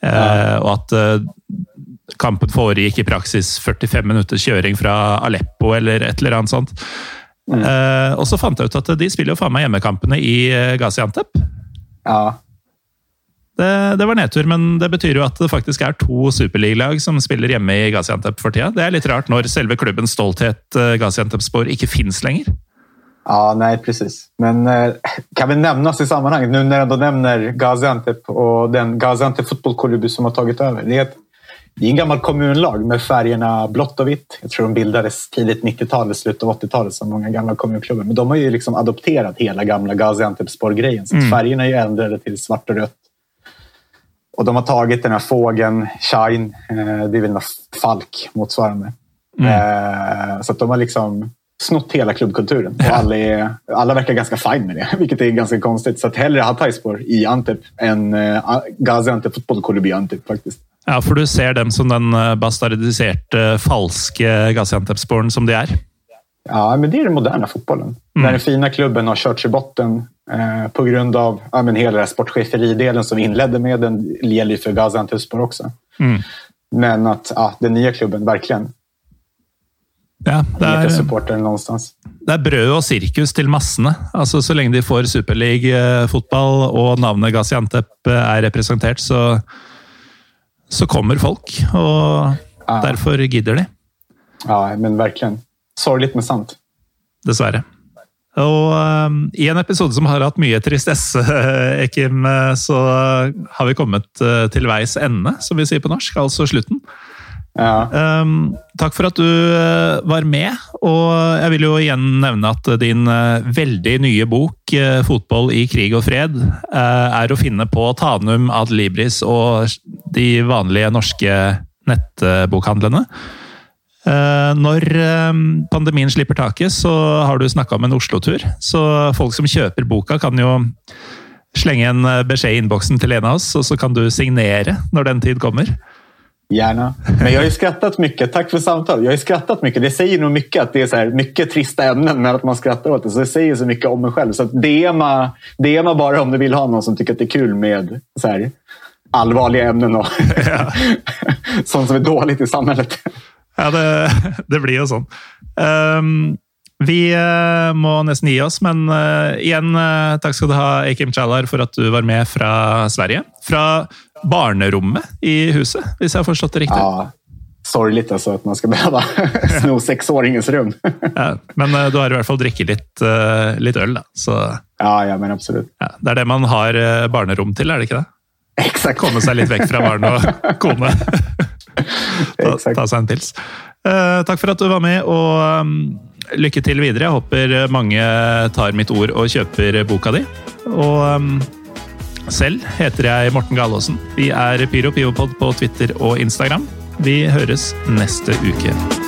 Ja. Uh, og at uh, kampen foregikk i praksis 45 minutters kjøring fra Aleppo eller et eller annet sånt. Mm. Uh, og så fant jeg ut at de spiller jo faen meg hjemmekampene i uh, Gaziantep.
Ja.
Det, det, var nedtur, men det betyr jo at det faktisk er to superligalag som spiller hjemme i Gaziantep for tida. Det er litt rart når selve klubbens stolthet, uh, Gaziantep-spor, ikke fins lenger.
Ja, nej precis. Men eh, kan vi nämnas i sammanhanget, nu när jag ändå nämner Gaziantep och den Gaziantep fotbollsklubb som har tagit över. Det är ett det är en gammal kommunlag med färgerna blått och vitt. Jag tror de bildades tidigt 90-tal, slutet av 80-talet som många gamla kommunklubbar. Men de har ju liksom adopterat hela gamla Gaziantepspor-grejen. Så mm. färgerna är ju ändrade till svart och rött. Och de har tagit den här fågeln, shine, det är väl en falk motsvarande. Mm. Så att de har liksom snott hela klubbkulturen. Och alla, är, alla verkar ganska fine med det, vilket är ganska konstigt. Så att hellre Hatayspor i Antep än uh, Gaziantep fotbollsklubb i Antep faktiskt.
Ja, för du ser dem som den eh, bastardiserade, falska Gaziantep-spåren som de är.
Ja, men det är den moderna fotbollen. Mm. När den fina klubben har körts i botten eh, på grund av ja, men hela sportcheferidelen som vi inledde med. Den gäller ju för Gaziantepspor också. Mm. Men att ja, den nya klubben verkligen
Ja,
det er, supporteren någonstans.
det er brød og sirkus til massene. Altså, så lenge de får superligafotball og navnet Gaziantep er representert, så, så kommer folk. Og ja. derfor gidder de.
Ja, men verkligen. Sorgligt men sant.
Dessverre. Og um, I en episode som har hatt mye tristesse, Ekim, så har vi kommet uh, til veis ende, som vi sier på norsk. Altså slutten. Ja. Um, takk for at du eh, var med. Og jeg vil jo igjen nevne at din väldigt veldig nye bok, Fotboll 'Fotball i krig og fred', er å finne på Tanum, Adlibris og de vanlige norske nettbokhandlene. Når ehm, pandemien slipper taket, så har du snakka om en Oslo-tur. Så folk som kjøper boka, kan jo slenge en beskjed i innboksen til en av oss, og så kan du signere når den tid kommer.
Gärna. Men jag har ju skrattat mycket. Tack för samtalet. Jag har skrattat mycket. Det säger nog mycket att det är så här, mycket trista ämnen men att man skrattar åt det. Så det säger så mycket om mig själv. Så DMa, DMa bara om du vill ha någon som tycker att det är kul med så här, allvarliga ämnen och ja. sånt som är dåligt i samhället.
Ja, det, det blir ju så. Um, vi eh, må nästan ge oss, men eh, uh, igen, uh, eh, tack ska du ha, Ekim Chalar, för att du var med från Sverige. Från barnerommet i huset, hvis jeg har forstått det riktig.
Ja, sorgligt alltså att man ska behöva sno sexåringens rum.
ja, men uh, du har i hvert fall drikket litt, uh, litt øl, da. Så,
ja, ja, men absolutt.
Ja, det er det man har uh, barnerom til, er det ikke det?
Exakt.
Komme seg litt vekk fra barn og kone. ta, ta, seg en pils. takk for at du var med, og um, lykke til videre. Jeg håper mange tar mitt ord og kjøper boka di. Og um, selv heter jeg Morten Galaasen. Vi er Pyro Pivopod på Twitter og Instagram. Vi høres neste uke.